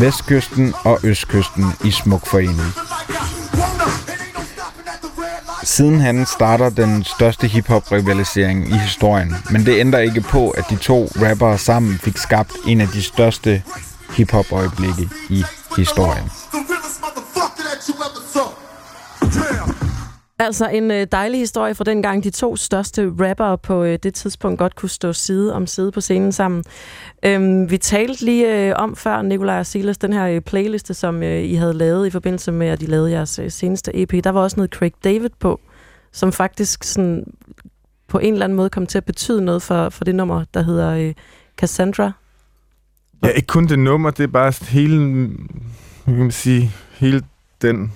Vestkysten og Østkysten i smuk forening. Sidenhen starter den største hiphop-rivalisering i historien, men det ændrer ikke på, at de to rappere sammen fik skabt en af de største hiphop-øjeblikke i historien. Altså en øh, dejlig historie fra dengang de to største rappere på øh, det tidspunkt godt kunne stå side om side på scenen sammen. Øhm, vi talte lige øh, om før, Nikolaj og Silas, den her øh, playliste, som øh, I havde lavet i forbindelse med, at I lavede jeres øh, seneste EP. Der var også noget Craig David på, som faktisk sådan, på en eller anden måde kom til at betyde noget for, for det nummer, der hedder øh, Cassandra. Ja, ikke kun det nummer, det er bare hele, kan man sige, hele den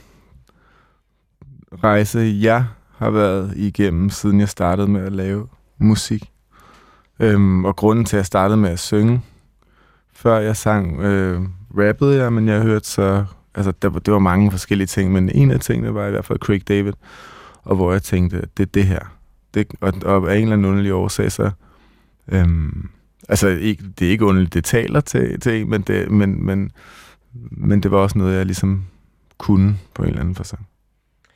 rejse, jeg har været igennem, siden jeg startede med at lave musik. Øhm, og grunden til, at jeg startede med at synge, før jeg sang, øh, rappede jeg, men jeg hørte så, altså der, var- det var mange forskellige ting, men en af tingene var i hvert fald Craig David, og hvor jeg tænkte, det er det her. Det, og, og af en eller anden underlig årsag, så, øhm, altså ikke, det er ikke underligt, det taler til, til en, men det, men, men, men det var også noget, jeg ligesom kunne på en eller anden forstand.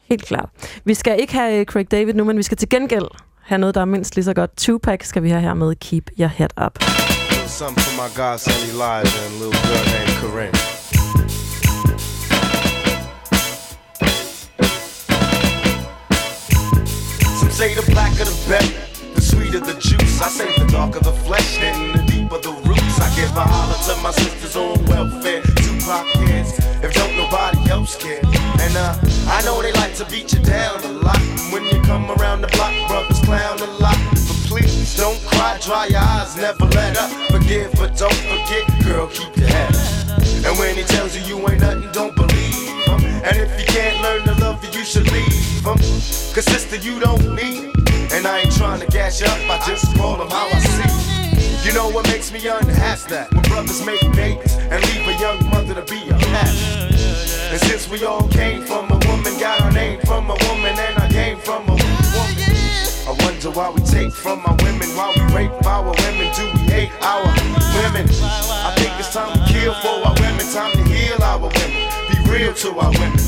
Helt klart. Vi skal ikke have øh, Craig David nu, men vi skal til gengæld have noget, der er mindst lige så godt. Tupac skal vi have her med Keep Your Head Up. Something for my godson Elijah and a little girl named Corinne. Say the blacker the better, the sweeter the juice. I say the darker the flesh, and the deep of the roots. I give a holler to my sisters on welfare, Tupac kids, if don't nobody else care. And uh, I know they like to beat you down a lot. When you come around the block, brothers clown a lot. But please don't cry, dry your eyes, never let up. Forgive, but don't forget, girl, keep your head up. And when he tells you you ain't nothing, don't believe him. And if you can't learn to love you, you should leave him. Cause sister, you don't need. And I ain't trying to gas you up, I just call him how I see. You know what makes me unhappy? That when brothers make babies and leave a young mother to be a pastor. And since we all came from a woman, got our name from a woman, and I came from a woman. I wonder why we take from our women, why we rape our women, do we hate our women. I think it's time to kill for our women, time to heal our women, be real to our women.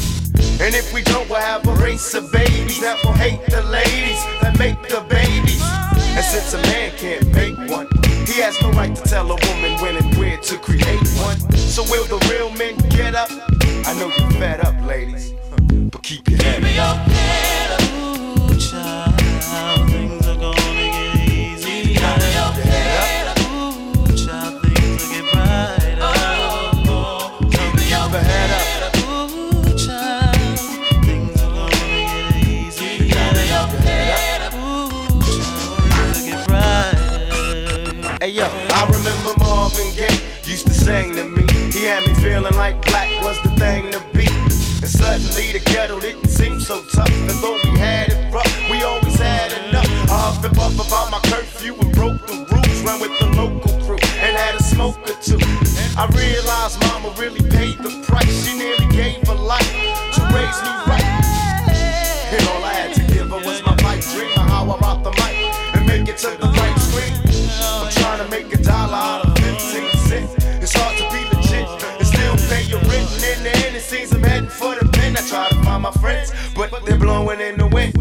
And if we don't, we'll have a race of babies that will hate the ladies that make the babies. And since a man can't make one, he has no right to tell a woman when and where to create one. So will the real men get up? I know you're fed up, ladies, but keep your head up. Hey yo, I remember Marvin Gaye used to sing to me. He had me feeling like black was the thing to be. And suddenly the ghetto didn't seem so tough. And though we had it rough, we always had enough. I and puffed about my curfew and broke the rules. Ran with the local crew and had a smoke or two. I realized mama really paid the price. But they're blowing in the wind.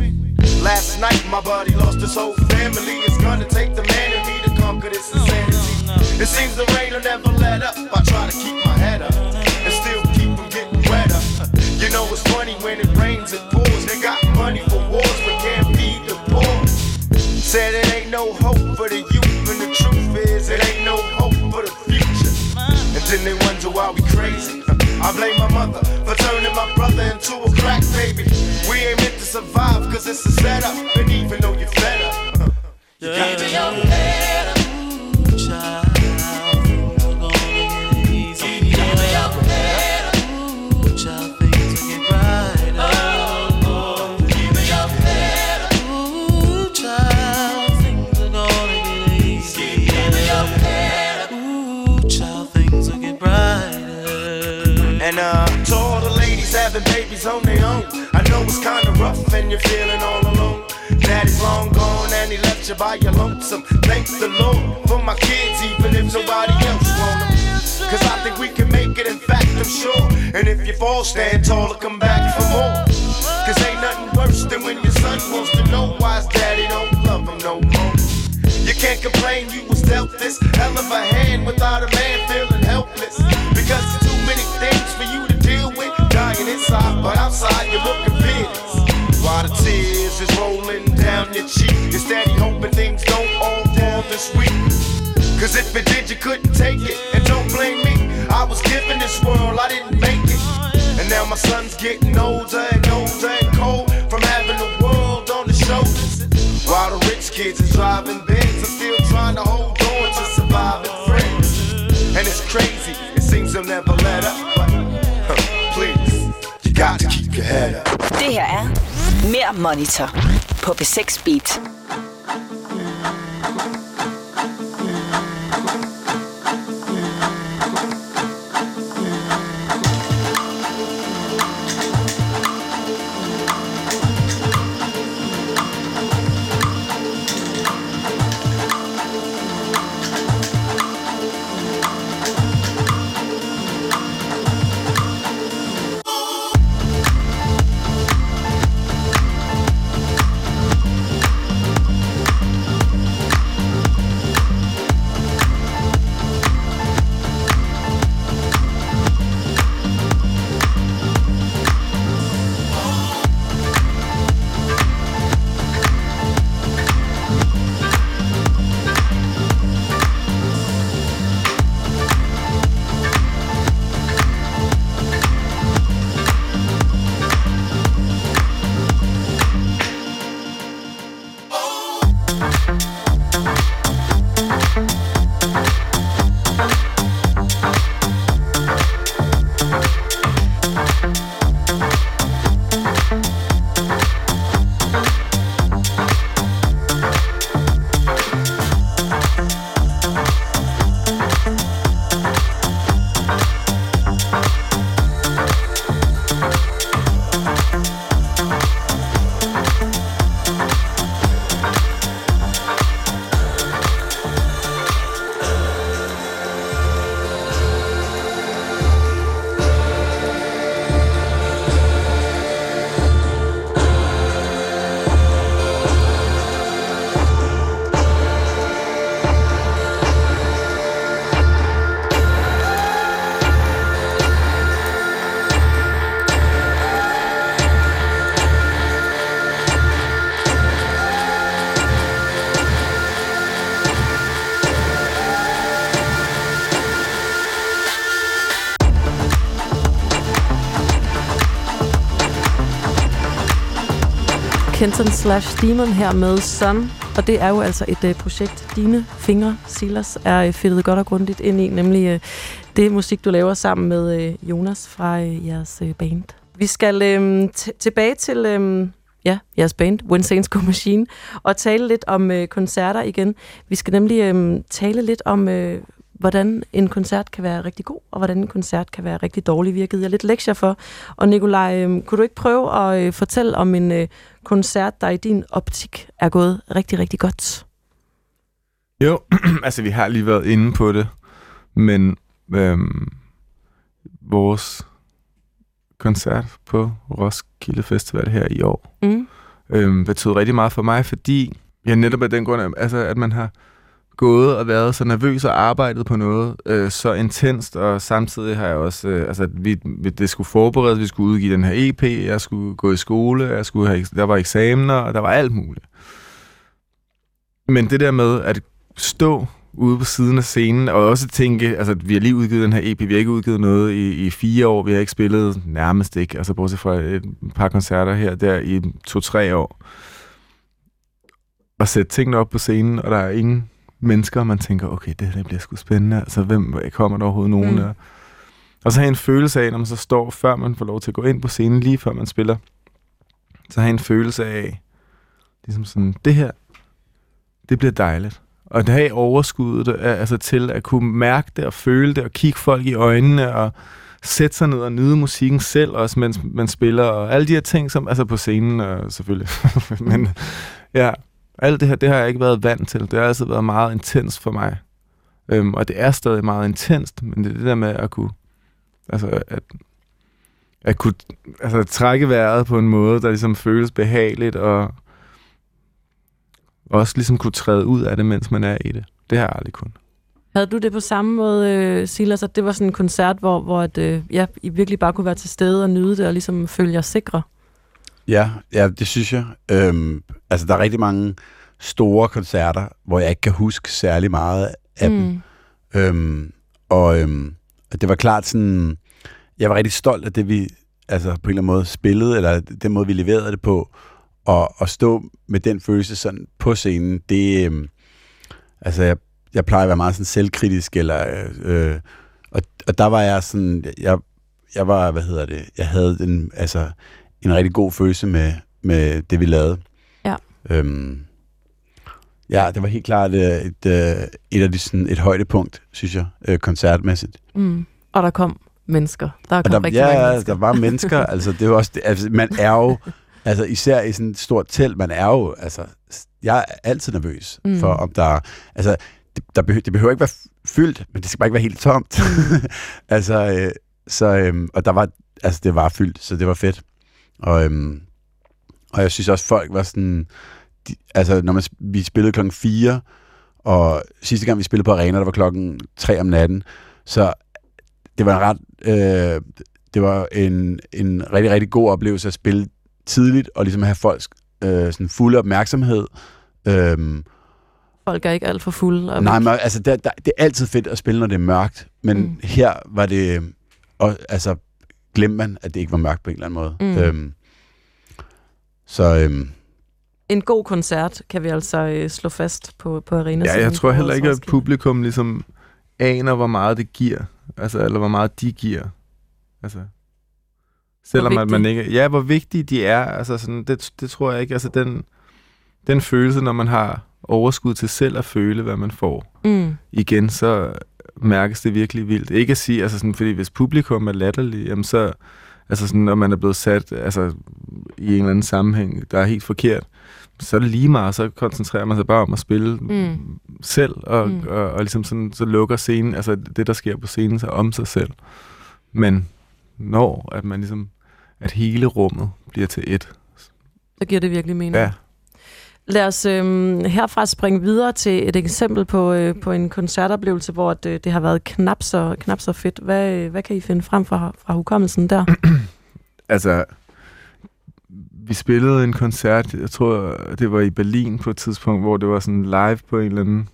Last night, my buddy lost his whole family. It's gonna take the man in me to conquer this insanity. It seems the rain will never let up. I try to keep my head up and still keep from getting wetter. You know, it's funny when it rains, it pours. They got money for wars, but can't feed the poor. Said it ain't no hope for the youth, and the truth is, it ain't no hope for the future. And then they wonder why we crazy. I blame my mother for turning my brother into a crack baby. We ain't meant to survive, cause it's a setup. And even though you're fed up, you got to your head I know it's kinda rough and you're feeling all alone. Daddy's long gone and he left you by your lonesome. Thank the Lord for my kids, even if nobody else want them. Cause I think we can make it, in fact, I'm sure. And if you fall, stand tall and come back for more. Cause ain't nothing worse than when your son wants to know why his daddy don't love him no more. You can't complain you was dealt this hell of a hand without a man feeling helpless. Because too many things for you to deal with. Dying inside, but outside you're looking fearless. While the tears is rolling down your cheek, you're steady hoping things don't all fall this week. Cause if it did, you couldn't take it. And don't blame me, I was given this world, I didn't make it. And now my son's getting older and older and cold from having the world on his shoulders. While the rich kids is driving Benz, I'm still trying to hold on to surviving friends. And it's crazy, it seems they'll never let up, Det her er Mere Monitor på B6 Beat. Kenton slash Demon her med Sun. Og det er jo altså et øh, projekt, dine fingre, Silas, er øh, fedtet godt og grundigt ind i, nemlig øh, det musik, du laver sammen med øh, Jonas fra øh, jeres øh, band. Vi skal øh, tilbage til øh, ja, jeres band, When Go Machine, og tale lidt om øh, koncerter igen. Vi skal nemlig øh, tale lidt om, øh, hvordan en koncert kan være rigtig god, og hvordan en koncert kan være rigtig dårlig. Vi har givet jer lidt lektier for. Og Nikolaj, øh, kunne du ikke prøve at øh, fortælle om en øh, koncert, der i din optik er gået rigtig, rigtig godt? Jo, altså vi har lige været inde på det, men øhm, vores koncert på Roskilde Festival her i år Mm. øhm, betød rigtig meget for mig, fordi jeg netop af den grund, altså, at man har gået og været så nervøs og arbejdet på noget øh, så intenst, og samtidig har jeg også, øh, altså vi, vi, det skulle forberedes, vi skulle udgive den her EP, jeg skulle gå i skole, jeg skulle have, der var eksamener, og der var alt muligt. Men det der med at stå ude på siden af scenen, og også tænke, altså vi har lige udgivet den her EP, vi har ikke udgivet noget i, i fire år, vi har ikke spillet nærmest ikke, altså bortset fra et par koncerter her der i to-tre år. Og sætte tingene op på scenen, og der er ingen mennesker, og man tænker, okay, det her bliver sgu spændende, altså hvem kommer der overhovedet nogen Mm. der? Og så have en følelse af, når man så står, før man får lov til at gå ind på scenen, lige før man spiller, så have en følelse af, ligesom sådan, det her, det bliver dejligt. Og det have overskuddet af- altså til at kunne mærke det og føle det og kigge folk i øjnene og sætte sig ned og nyde musikken selv også, mens man spiller og alle de her ting, som altså på scenen og selvfølgelig. Men ja, alt det her, det har jeg ikke været vant til. Det har altid været meget intens for mig. Øhm, og det er stadig meget intenst, men det er det der med at kunne, altså at, at kunne altså, trække vejret på en måde, der ligesom føles behageligt og også ligesom kunne træde ud af det, mens man er i det. Det har jeg aldrig kun. Havde du det på samme måde, øh, Silas, at det var sådan en koncert, hvor, hvor at, øh, ja, I virkelig bare kunne være til stede og nyde det, og ligesom føle jer sikre? Ja, ja, det synes jeg. Øhm, altså, der er rigtig mange store koncerter, hvor jeg ikke kan huske særlig meget af mm. dem. Øhm, og øhm, det var klart sådan, jeg var rigtig stolt af det, vi altså på en eller anden måde spillede, eller den måde, vi leverede det på. Og at stå med den følelse sådan på scenen, det, øhm, altså jeg, jeg plejer at være meget sådan selvkritisk, eller, øh, og, og der var jeg sådan, jeg, jeg var, hvad hedder det, jeg havde en, altså, en rigtig god følelse med, med det, vi lavede. Ja. Øhm, ja, det var helt klart øh, et, øh, et af de sådan, et højdepunkt, synes jeg, øh, koncertmæssigt. Mm. Og der kom mennesker. Der Og kom der, rigtig ja, mange ja, mennesker. der var mennesker, altså det jo også, det, altså, man er jo, altså især i sådan et stort telt, man er jo, altså, jeg er altid nervøs Mm. mm. for, om der, altså, det, der behøver, det behøver ikke være fyldt, men det skal bare ikke være helt tomt. altså, øh, så, øhm, og der var, altså det var fyldt, så det var fedt. Og, øhm, og jeg synes også, folk var sådan, de, altså når man, vi spillede klokken 4, og sidste gang vi spillede på Arena, der var klokken 3 om natten, så det var en ret, øh, det var en, en rigtig, rigtig god oplevelse at spille tidligt, og ligesom have folks øh, sådan fulde opmærksomhed. Øhm, Folk er ikke alt for fulde. Og nej, men altså, der, der, det er altid fedt at spille, når det er mørkt, men mm. her var det, og, altså, glemte man, at det ikke var mørkt på en eller anden måde. Mm. Øhm, så øhm, En god koncert kan vi altså øh, slå fast på, på arena. Ja, jeg tror heller ikke, at publikum ligesom aner, hvor meget det giver. Altså, eller hvor meget de giver. Altså, selvom at man ikke... Ja, hvor vigtige de er. Altså, sådan, det, det tror jeg ikke. Altså, den, den følelse, når man har overskud til selv at føle, hvad man får. Mm. Igen, så mærkes det virkelig vildt. Ikke at sige, altså sådan, fordi hvis publikum er latterlig, jamen så, altså sådan, når man er blevet sat altså, i en eller anden sammenhæng, der er helt forkert, så er det lige meget, så koncentrerer man sig bare om at spille Mm. selv, og, Mm. mm. og, og ligesom sådan, så lukker scenen, altså det, der sker på scenen, så om sig selv. Men når at man ligesom, at hele rummet bliver til et. Så giver det virkelig mening. Ja. Lad os øhm, herfra springe videre til et eksempel på, øh, på en koncertoplevelse, hvor det, øh, det har været knap så, knap så fedt. Hvad, øh, hvad kan I finde frem fra, fra hukommelsen der? Altså, vi spillede en koncert, jeg tror, det var i Berlin på et tidspunkt, hvor det var sådan live på en eller anden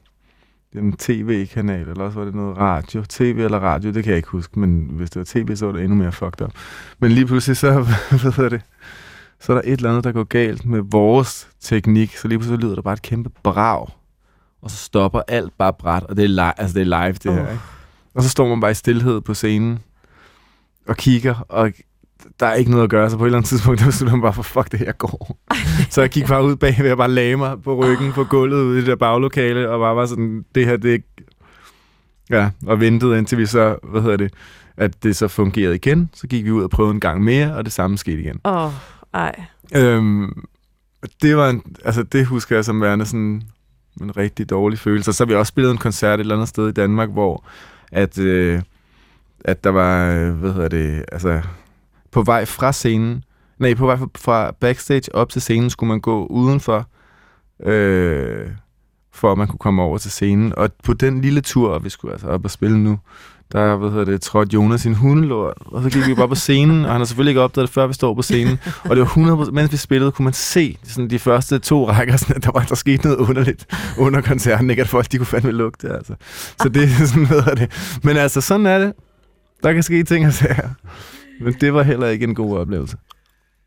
en tv-kanal, eller også var det noget radio. TV eller radio, det kan jeg ikke huske, men hvis det var tv, så var det endnu mere fucked up. Men lige pludselig så, hvad hedder det, så er der et eller andet, der går galt med vores teknik, så lige pludselig lyder der bare et kæmpe brag, og så stopper alt bare bræt, og det er, li- altså det er live, det oh. her. Ikke? Og så står man bare i stillhed på scenen, og kigger, og der er ikke noget at gøre, så på et eller andet tidspunkt, der beslutter man bare for, fuck, det her går. så jeg gik bare ud bagved og bare lagde mig på ryggen på gulvet ude i det der baglokale, og bare var sådan, det her, det er ikke... Ja, og ventede indtil vi så, hvad hedder det, at det så fungerede igen. Så gik vi ud og prøvede en gang mere, og det samme skete igen. Oh, ej. Øhm, det var en, altså det husker jeg som værende sådan en rigtig dårlig følelse. Og så har vi også spillet en koncert et eller andet sted i Danmark, hvor at, øh, at der var, øh, hvad hedder det, altså på vej fra scenen, nej, på vej fra, fra backstage op til scenen, skulle man gå udenfor, øh, for at man kunne komme over til scenen. Og på den lille tur, og vi skulle altså op og spille nu, der, hvad hedder det, trådte Jonas sin hundelort, og så gik vi bare på scenen, og han har selvfølgelig ikke opdaget det, før vi står på scenen, og det var 100%, mens vi spillede, kunne man se sådan de første to rækker, sådan, at der var der skete noget underligt under koncerten, ikke at folk, de kunne fandme lugte, altså. Så det er sådan noget af det. Men altså, sådan er det. Der kan ske ting og sager. Men det var heller ikke en god oplevelse.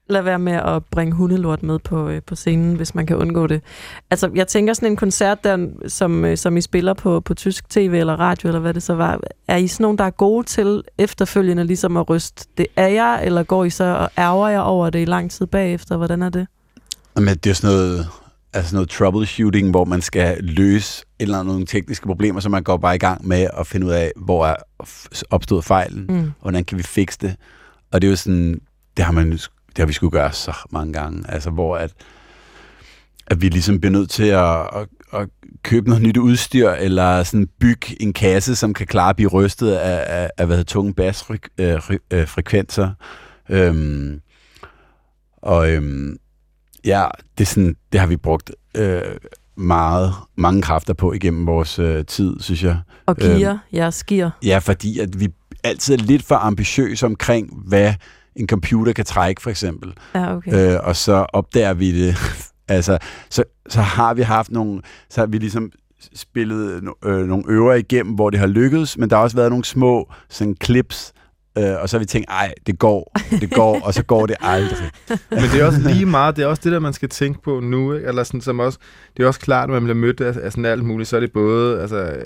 Lad være med at bringe hundelort med på, øh, på scenen, hvis man kan undgå det. Altså, jeg tænker sådan en koncert, der, som, øh, som I spiller på, på tysk tv eller radio, eller hvad det så var. Er I sådan nogen, der er gode til efterfølgende ligesom at ryste det af jer, eller går I så og ærger jer over det i lang tid bagefter? Hvordan er det? Men det er sådan noget, altså noget troubleshooting, hvor man skal løse et eller andet nogle tekniske problemer, så man går bare i gang med at finde ud af, hvor er opstået fejlen, Mm. og hvordan kan vi fikse det. Og det er jo sådan, det har man det har vi skulle gøre så mange gange, altså hvor at, at vi ligesom bliver nødt til at, at, at købe noget nyt udstyr, eller sådan bygge en kasse, som kan klare at blive rystet af, af, af hvad hedder, tunge basfrekvenser. Øhm, og øhm, ja, det, er sådan, det har vi brugt øh, meget, mange kræfter på igennem vores øh, tid, synes jeg. Og gear, jeres gear. Ja, fordi at vi altid er lidt for ambitiøse omkring, hvad en computer kan trække, for eksempel. Ja, okay. Øh, og så opdager vi det. altså, så, så har vi haft nogle, så har vi ligesom spillet øh, nogle øver igennem, hvor det har lykkedes, men der har også været nogle små sådan clips, øh, og så har vi tænkt, ej, det går, det går, og så går det aldrig. Men det er også lige meget, det er også det, der man skal tænke på nu, ikke? Eller sådan, som også, det er også klart, at man bliver mødt af, af sådan alt muligt, så er det både, altså,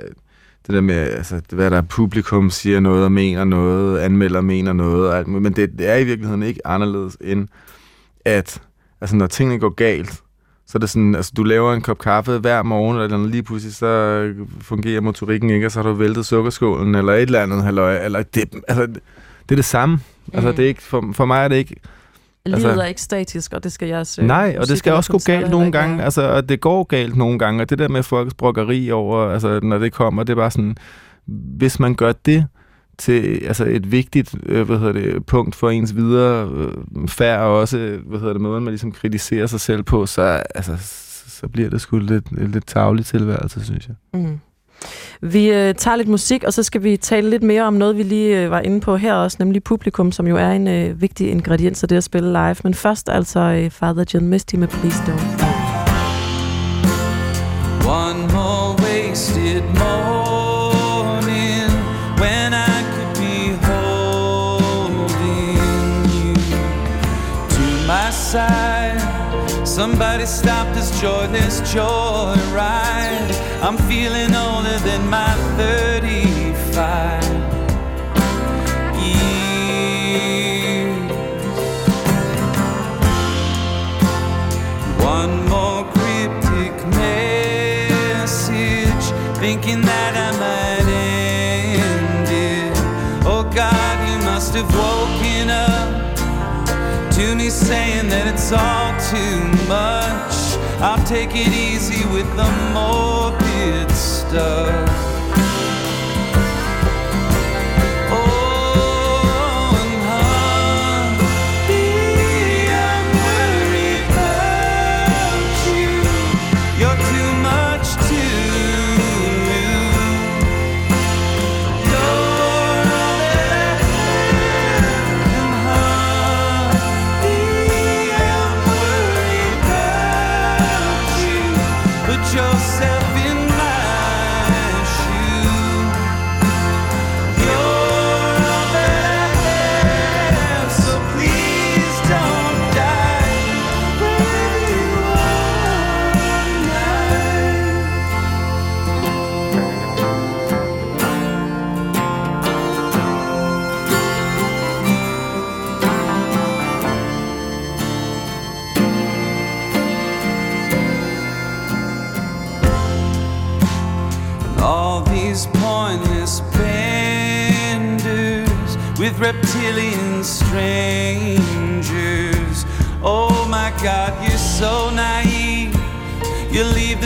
det der med, altså, hvad der er, publikum siger noget og mener noget, anmelder mener noget, og alt muligt, men det, det er i virkeligheden ikke anderledes end, at altså, når tingene går galt, så er det sådan, altså du laver en kop kaffe hver morgen, eller lige pludselig så fungerer motorikken ikke, og så har du væltet sukkerskålen, eller et eller andet, eller, eller det, altså, det er det samme. Altså, Mm. det er ikke, for, for mig er det ikke, Livet er ikke statisk, og det skal jeres øh, Nej, og det skal også gå galt nogle gange. være. Altså, og det går galt nogle gange, og det der med folks brokkeri over, altså, når det kommer, det er bare sådan, hvis man gør det til altså et vigtigt øh, hvad hedder det, punkt for ens videre øh, færd, og også hvad hedder det, måden, man ligesom kritiserer sig selv på, så, altså, så bliver det sgu lidt, lidt tavlig tilværelse, synes jeg. Mm. Vi øh, tager lidt musik, og så skal vi tale lidt mere om noget, vi lige øh, var inde på her også, nemlig publikum, som jo er en øh, vigtig ingrediens af det at spille live. Men først altså øh, Father John Misty med Please Don't. One more wasted morning when I could be holding you to my side. Somebody stop this joyless joyride. I'm feeling older than my 35 years. One more cryptic message, thinking that I might end it. Oh God, you must have woken up to me saying that it's all too much. I'll take it easy with the it's stuck.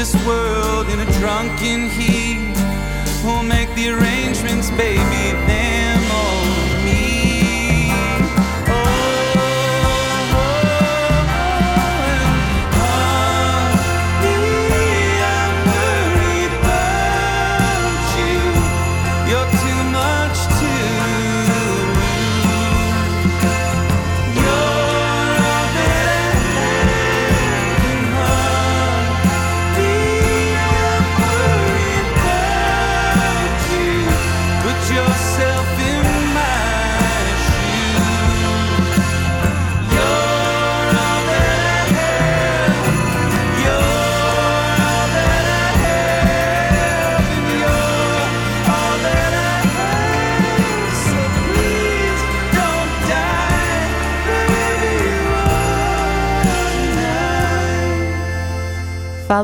This world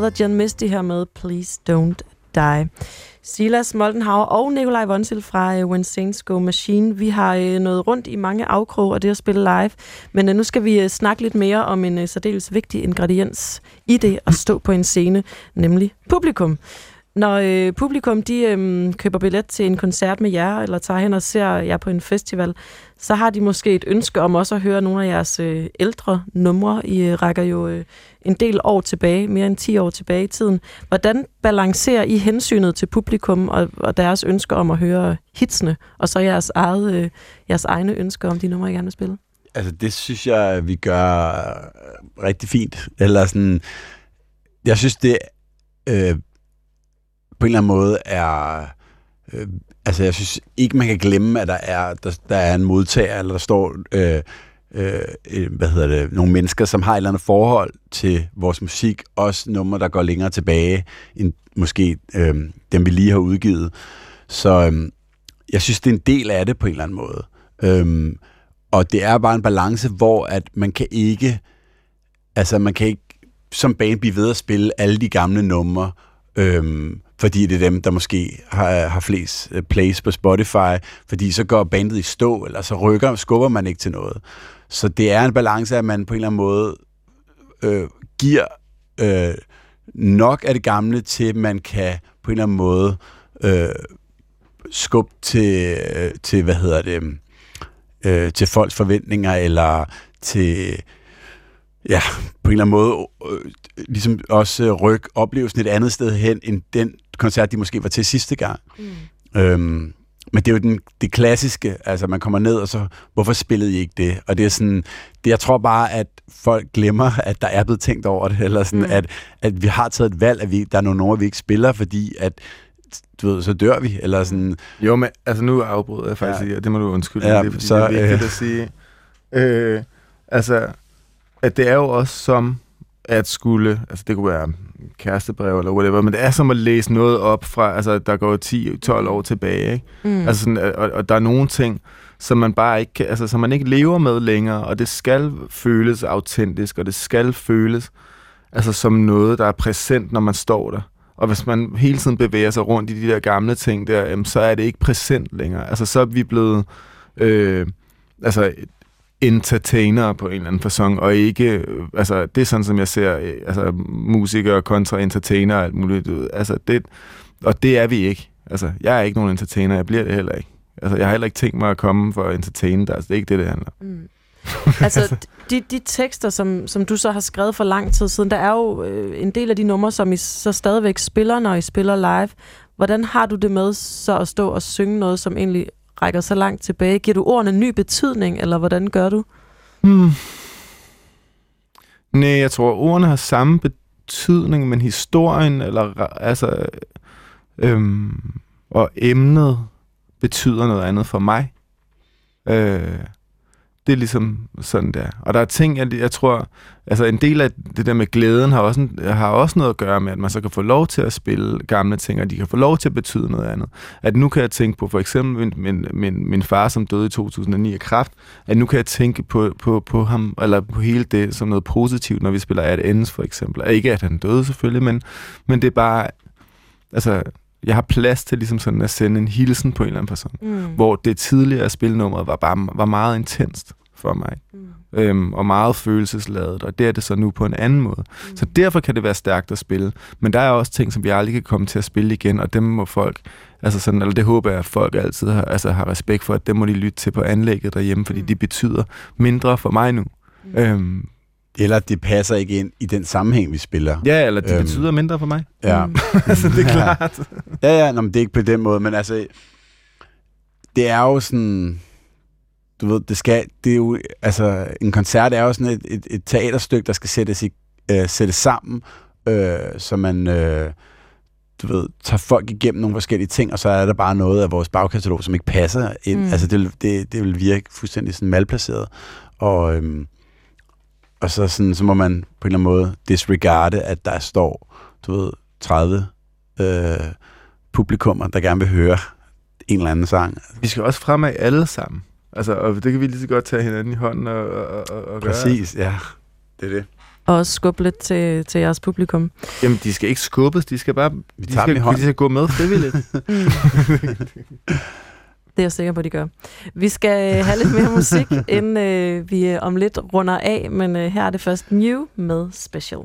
Father John Misty her med Please Don't Die. Silas Moldenhauer og Nikolaj Vonsil fra øh, When Saints Go Machine. Vi har noget nået rundt i mange afkrog og det at spille live, men øh, nu skal vi snakke lidt mere om en særdeles vigtig ingrediens i det at stå på en scene, nemlig publikum. Når øh, publikum de øh, køber billet til en koncert med jer, eller tager hen og ser jer på en festival, så har de måske et ønske om også at høre nogle af jeres øh, ældre numre. I øh, rækker jo øh, en del år tilbage, mere end 10 år tilbage i tiden. Hvordan balancerer I hensynet til publikum og, og deres ønsker om at høre hitsene, og så jeres, eget, øh, jeres egne ønsker om de numre, I gerne vil spille? Altså, det synes jeg, vi gør øh, rigtig fint. Eller sådan, jeg synes, det øh, på en eller anden måde er... Øh, altså, jeg synes ikke, man kan glemme, at der er, der, der er en modtager, eller der står... Øh, øh, øh, hvad hedder det, nogle mennesker, som har et eller andet forhold til vores musik, også numre, der går længere tilbage, end måske øh, dem, vi lige har udgivet. Så øh, jeg synes, det er en del af det på en eller anden måde. Øh, og det er bare en balance, hvor at man kan ikke, altså man kan ikke som band blive ved at spille alle de gamle numre, øh, fordi det er dem, der måske har, har flest øh, plays på Spotify, fordi så går bandet i stå, eller så rykker, skubber man ikke til noget. Så det er en balance, at man på en eller anden måde øh, giver øh, nok af det gamle, til at man kan på en eller anden måde øh, skubbe til, øh, til, hvad hedder det, øh, til folks forventninger, eller til, ja, på en eller anden måde, øh, ligesom også øh, rykke oplevelsen et andet sted hen, end den koncert, de måske var til sidste gang. Mm. Øhm, men det er jo den, det klassiske, altså man kommer ned, og så, hvorfor spillede I ikke det? Og det er sådan, det, jeg tror bare, at folk glemmer, at der er blevet tænkt over det, eller sådan, mm. at, at vi har taget et valg, at vi, der er nogle numre, vi ikke spiller, fordi at, du ved, så dør vi, eller sådan. Jo, men altså nu afbryder jeg faktisk, ja. Og det må du undskylde, Ja, det, er, fordi så, det er vigtigt øh. at sige. Øh, altså, at det er jo også som at skulle, altså det kunne være kærestebrev eller whatever, men det er som at læse noget op fra, altså der går 10-12 år tilbage, ikke? Mm. Altså sådan, og, og der er nogle ting, som man bare ikke kan, altså som man ikke lever med længere, og det skal føles autentisk, og det skal føles altså som noget, der er præsent, når man står der. Og hvis man hele tiden bevæger sig rundt i de der gamle ting der, jamen, så er det ikke præsent længere. Altså så er vi blevet øh, altså entertainer på en eller anden fasong, og ikke, øh, altså det er sådan, som jeg ser, øh, altså musikere kontra entertainer og alt muligt, altså det, og det er vi ikke. Altså, jeg er ikke nogen entertainer, jeg bliver det heller ikke. Altså, jeg har heller ikke tænkt mig at komme for at entertaine dig, altså det er ikke det, det handler om. Mm. altså, de, de tekster, som, som du så har skrevet for lang tid siden, der er jo øh, en del af de numre, som I så stadigvæk spiller, når I spiller live. Hvordan har du det med så at stå og synge noget, som egentlig rækker så langt tilbage? Giver du ordene ny betydning, eller hvordan gør du? Hmm. Nej, jeg tror, ordene har samme betydning, men historien, eller altså, øhm, og emnet betyder noget andet for mig. Øh, det er ligesom sådan der. Og der er ting, jeg, jeg tror, altså en del af det der med glæden har også, en, har også noget at gøre med, at man så kan få lov til at spille gamle ting, og de kan få lov til at betyde noget andet. At nu kan jeg tænke på for eksempel min, min, min, min far, som døde i 2009 af kræft, at nu kan jeg tænke på, på, på ham, eller på hele det som noget positivt, når vi spiller At Ends for eksempel. Ikke at han døde selvfølgelig, men, men det er bare, altså, jeg har plads til ligesom sådan at sende en hilsen på en eller anden person. Mm. Hvor det tidligere spilnummer var bare var meget intenst for mig. Mm. Øhm, og meget følelsesladet, og det er det så nu på en anden måde. Mm. Så derfor kan det være stærkt at spille. Men der er også ting, som vi aldrig kan komme til at spille igen, og dem må folk, altså sådan, eller det håber jeg, at folk altid har, altså har respekt for, at dem må de lytte til på anlægget derhjemme, fordi mm. de betyder mindre for mig nu. Mm. Øhm, Eller det passer ikke ind i den sammenhæng, vi spiller. ja, eller de øhm, betyder mindre for mig. Ja. Mm. altså, det er klart. Ja, ja, nå, men det er ikke på den måde, men altså, det er jo sådan, du ved, det skal, det er jo, altså, en koncert er jo sådan et, et, et teaterstykke, der skal sættes, i, øh, sættes sammen, øh, så man, øh, du ved, tager folk igennem nogle forskellige ting, og så er der bare noget af vores bagkatalog, som ikke passer ind. Mm. Altså, det, det, det vil virke fuldstændig sådan malplaceret. Og, øhm, og så, sådan, så må man på en eller anden måde disregarde, at der står, du ved, 30 øh, publikummer, der gerne vil høre en eller anden sang. Vi skal også fremad alle sammen. Altså, og det kan vi lige så godt tage hinanden i hånden og, og, og, og gøre. Præcis, ja. Det er det. Og også skubbe lidt til, til jeres publikum. Jamen, de skal ikke skubbes, de skal bare de tager skal, dem i hånden. de skal gå med frivilligt. Det er jeg sikker på, de gør. Vi skal øh, have lidt mere musik, inden øh, vi øh, om lidt runder af, men øh, her er det først New med. Special,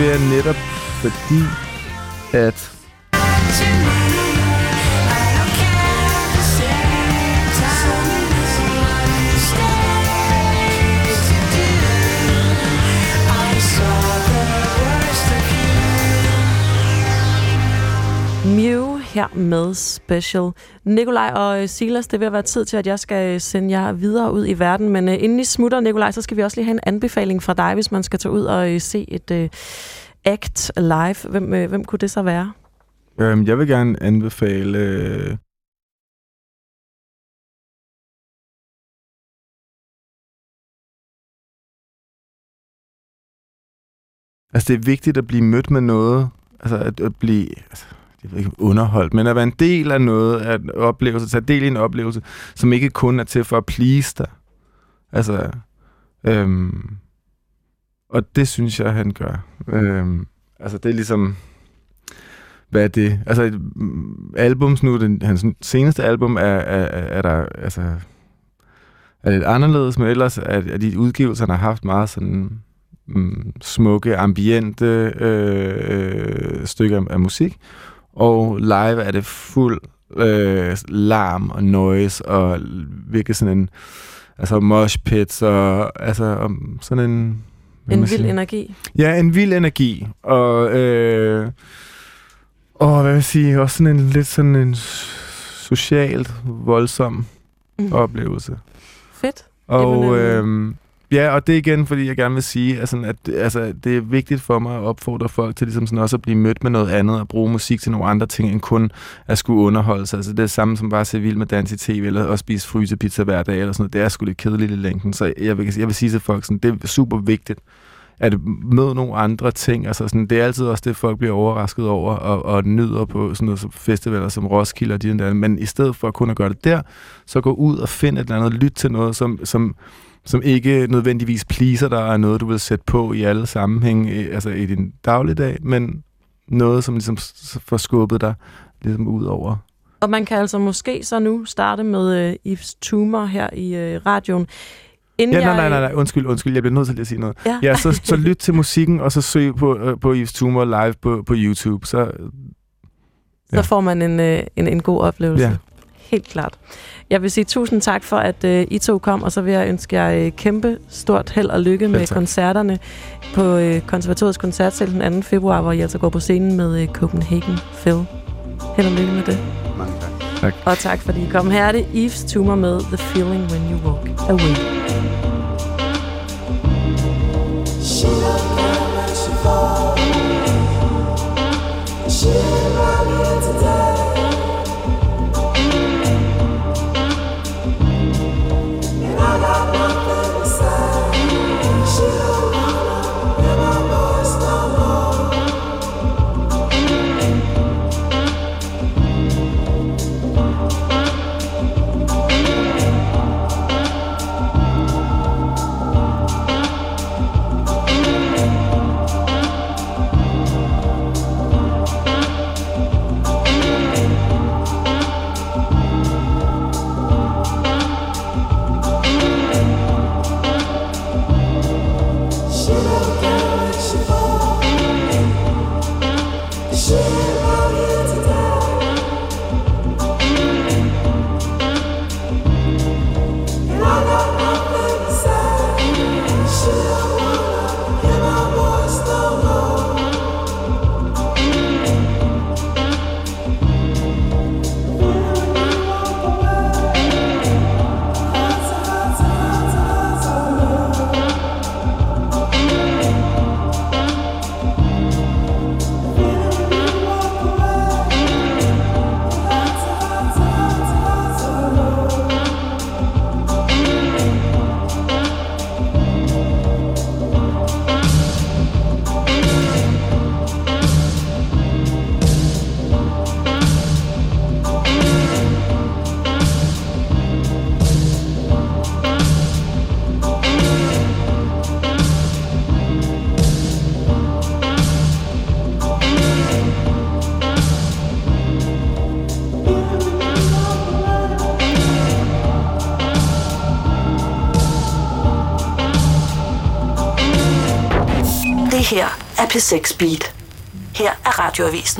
vil jeg netop, fordi at Mew her med Special. Nikolaj og Silas, det vil være tid til, at jeg skal sende jer videre ud i verden. Men øh, inden I smutter, Nikolaj, så skal vi også lige have en anbefaling fra dig, hvis man skal tage ud og øh, se et øh, act live. Hvem, øh, hvem kunne det så være? Øhm, jeg vil gerne anbefale... Øh Altså, det er vigtigt at blive mødt med noget, altså at, at blive altså, jeg ikke, underholdt, men at være en del af noget, at oplevelse, tage del i en oplevelse, som ikke kun er til for at please dig. Altså, øhm, og det synes jeg, han gør. Øhm, altså, det er ligesom, hvad er det? Altså, et, mm, albums nu, den, hans seneste album er, er, er, der, altså, er lidt anderledes, men ellers er, er de udgivelser, han har haft meget sådan mm, smukke, ambiente øh, øh, stykker af, musik. Og live er det fuld øh, larm og noise og virkelig sådan en altså mosh pits og altså om sådan en en vild sige? energi. Ja, en vild energi. Og, øh, og hvad vil jeg sige, også sådan en lidt sådan en socialt voldsom mm. oplevelse. Fedt. Og øh, ja, og det er igen, fordi jeg gerne vil sige, altså, at altså, det er vigtigt for mig at opfordre folk til ligesom sådan også at blive mødt med noget andet og bruge musik til nogle andre ting, end kun at skulle underholde sig. Altså, det er det samme som bare at se vild med dans i tv, eller at spise frysepizza hver dag, eller sådan noget. Det er sgu lidt kedeligt i længden. Så jeg vil, jeg vil sige til folk, sådan, det er super vigtigt, at møde nogle andre ting. Altså sådan, det er altid også det, folk bliver overrasket over og, og nyder på sådan noget som festivaler som Roskilde og de der. Men i stedet for kun at gøre det der, så gå ud og find et eller andet, lyt til noget, som, som, som ikke nødvendigvis pleaser dig, og er noget, du vil sætte på i alle sammenhænge, øh, altså i din dagligdag, men noget, som ligesom får skubbet dig ligesom ud over. Og man kan altså måske så nu starte med øh, Yves Tumor her i øh, radioen. Inden Ja, nej, nej, nej, nej, undskyld, undskyld, jeg bliver nødt til at sige noget. Ja. ja så, så lyt til musikken, og så søg på, øh, på Yves Tumor live på, på YouTube. Så, Så får man en, øh, en, en god oplevelse. Ja. Helt klart. Jeg vil sige tusind tak for, at øh, I to kom, og så vil jeg ønske jer øh, kæmpe stort held og lykke med tak. koncerterne på øh, Konservatoriets koncertsal den 2. februar, hvor I altså går på scenen med øh, Copenhagen Phil. Held og lykke med det. Mange tak. tak. Og tak fordi I kom. Her er det Eves Tumor med The Feeling When You Walk Away. She her er P6 Beat. Her er Radioavisen.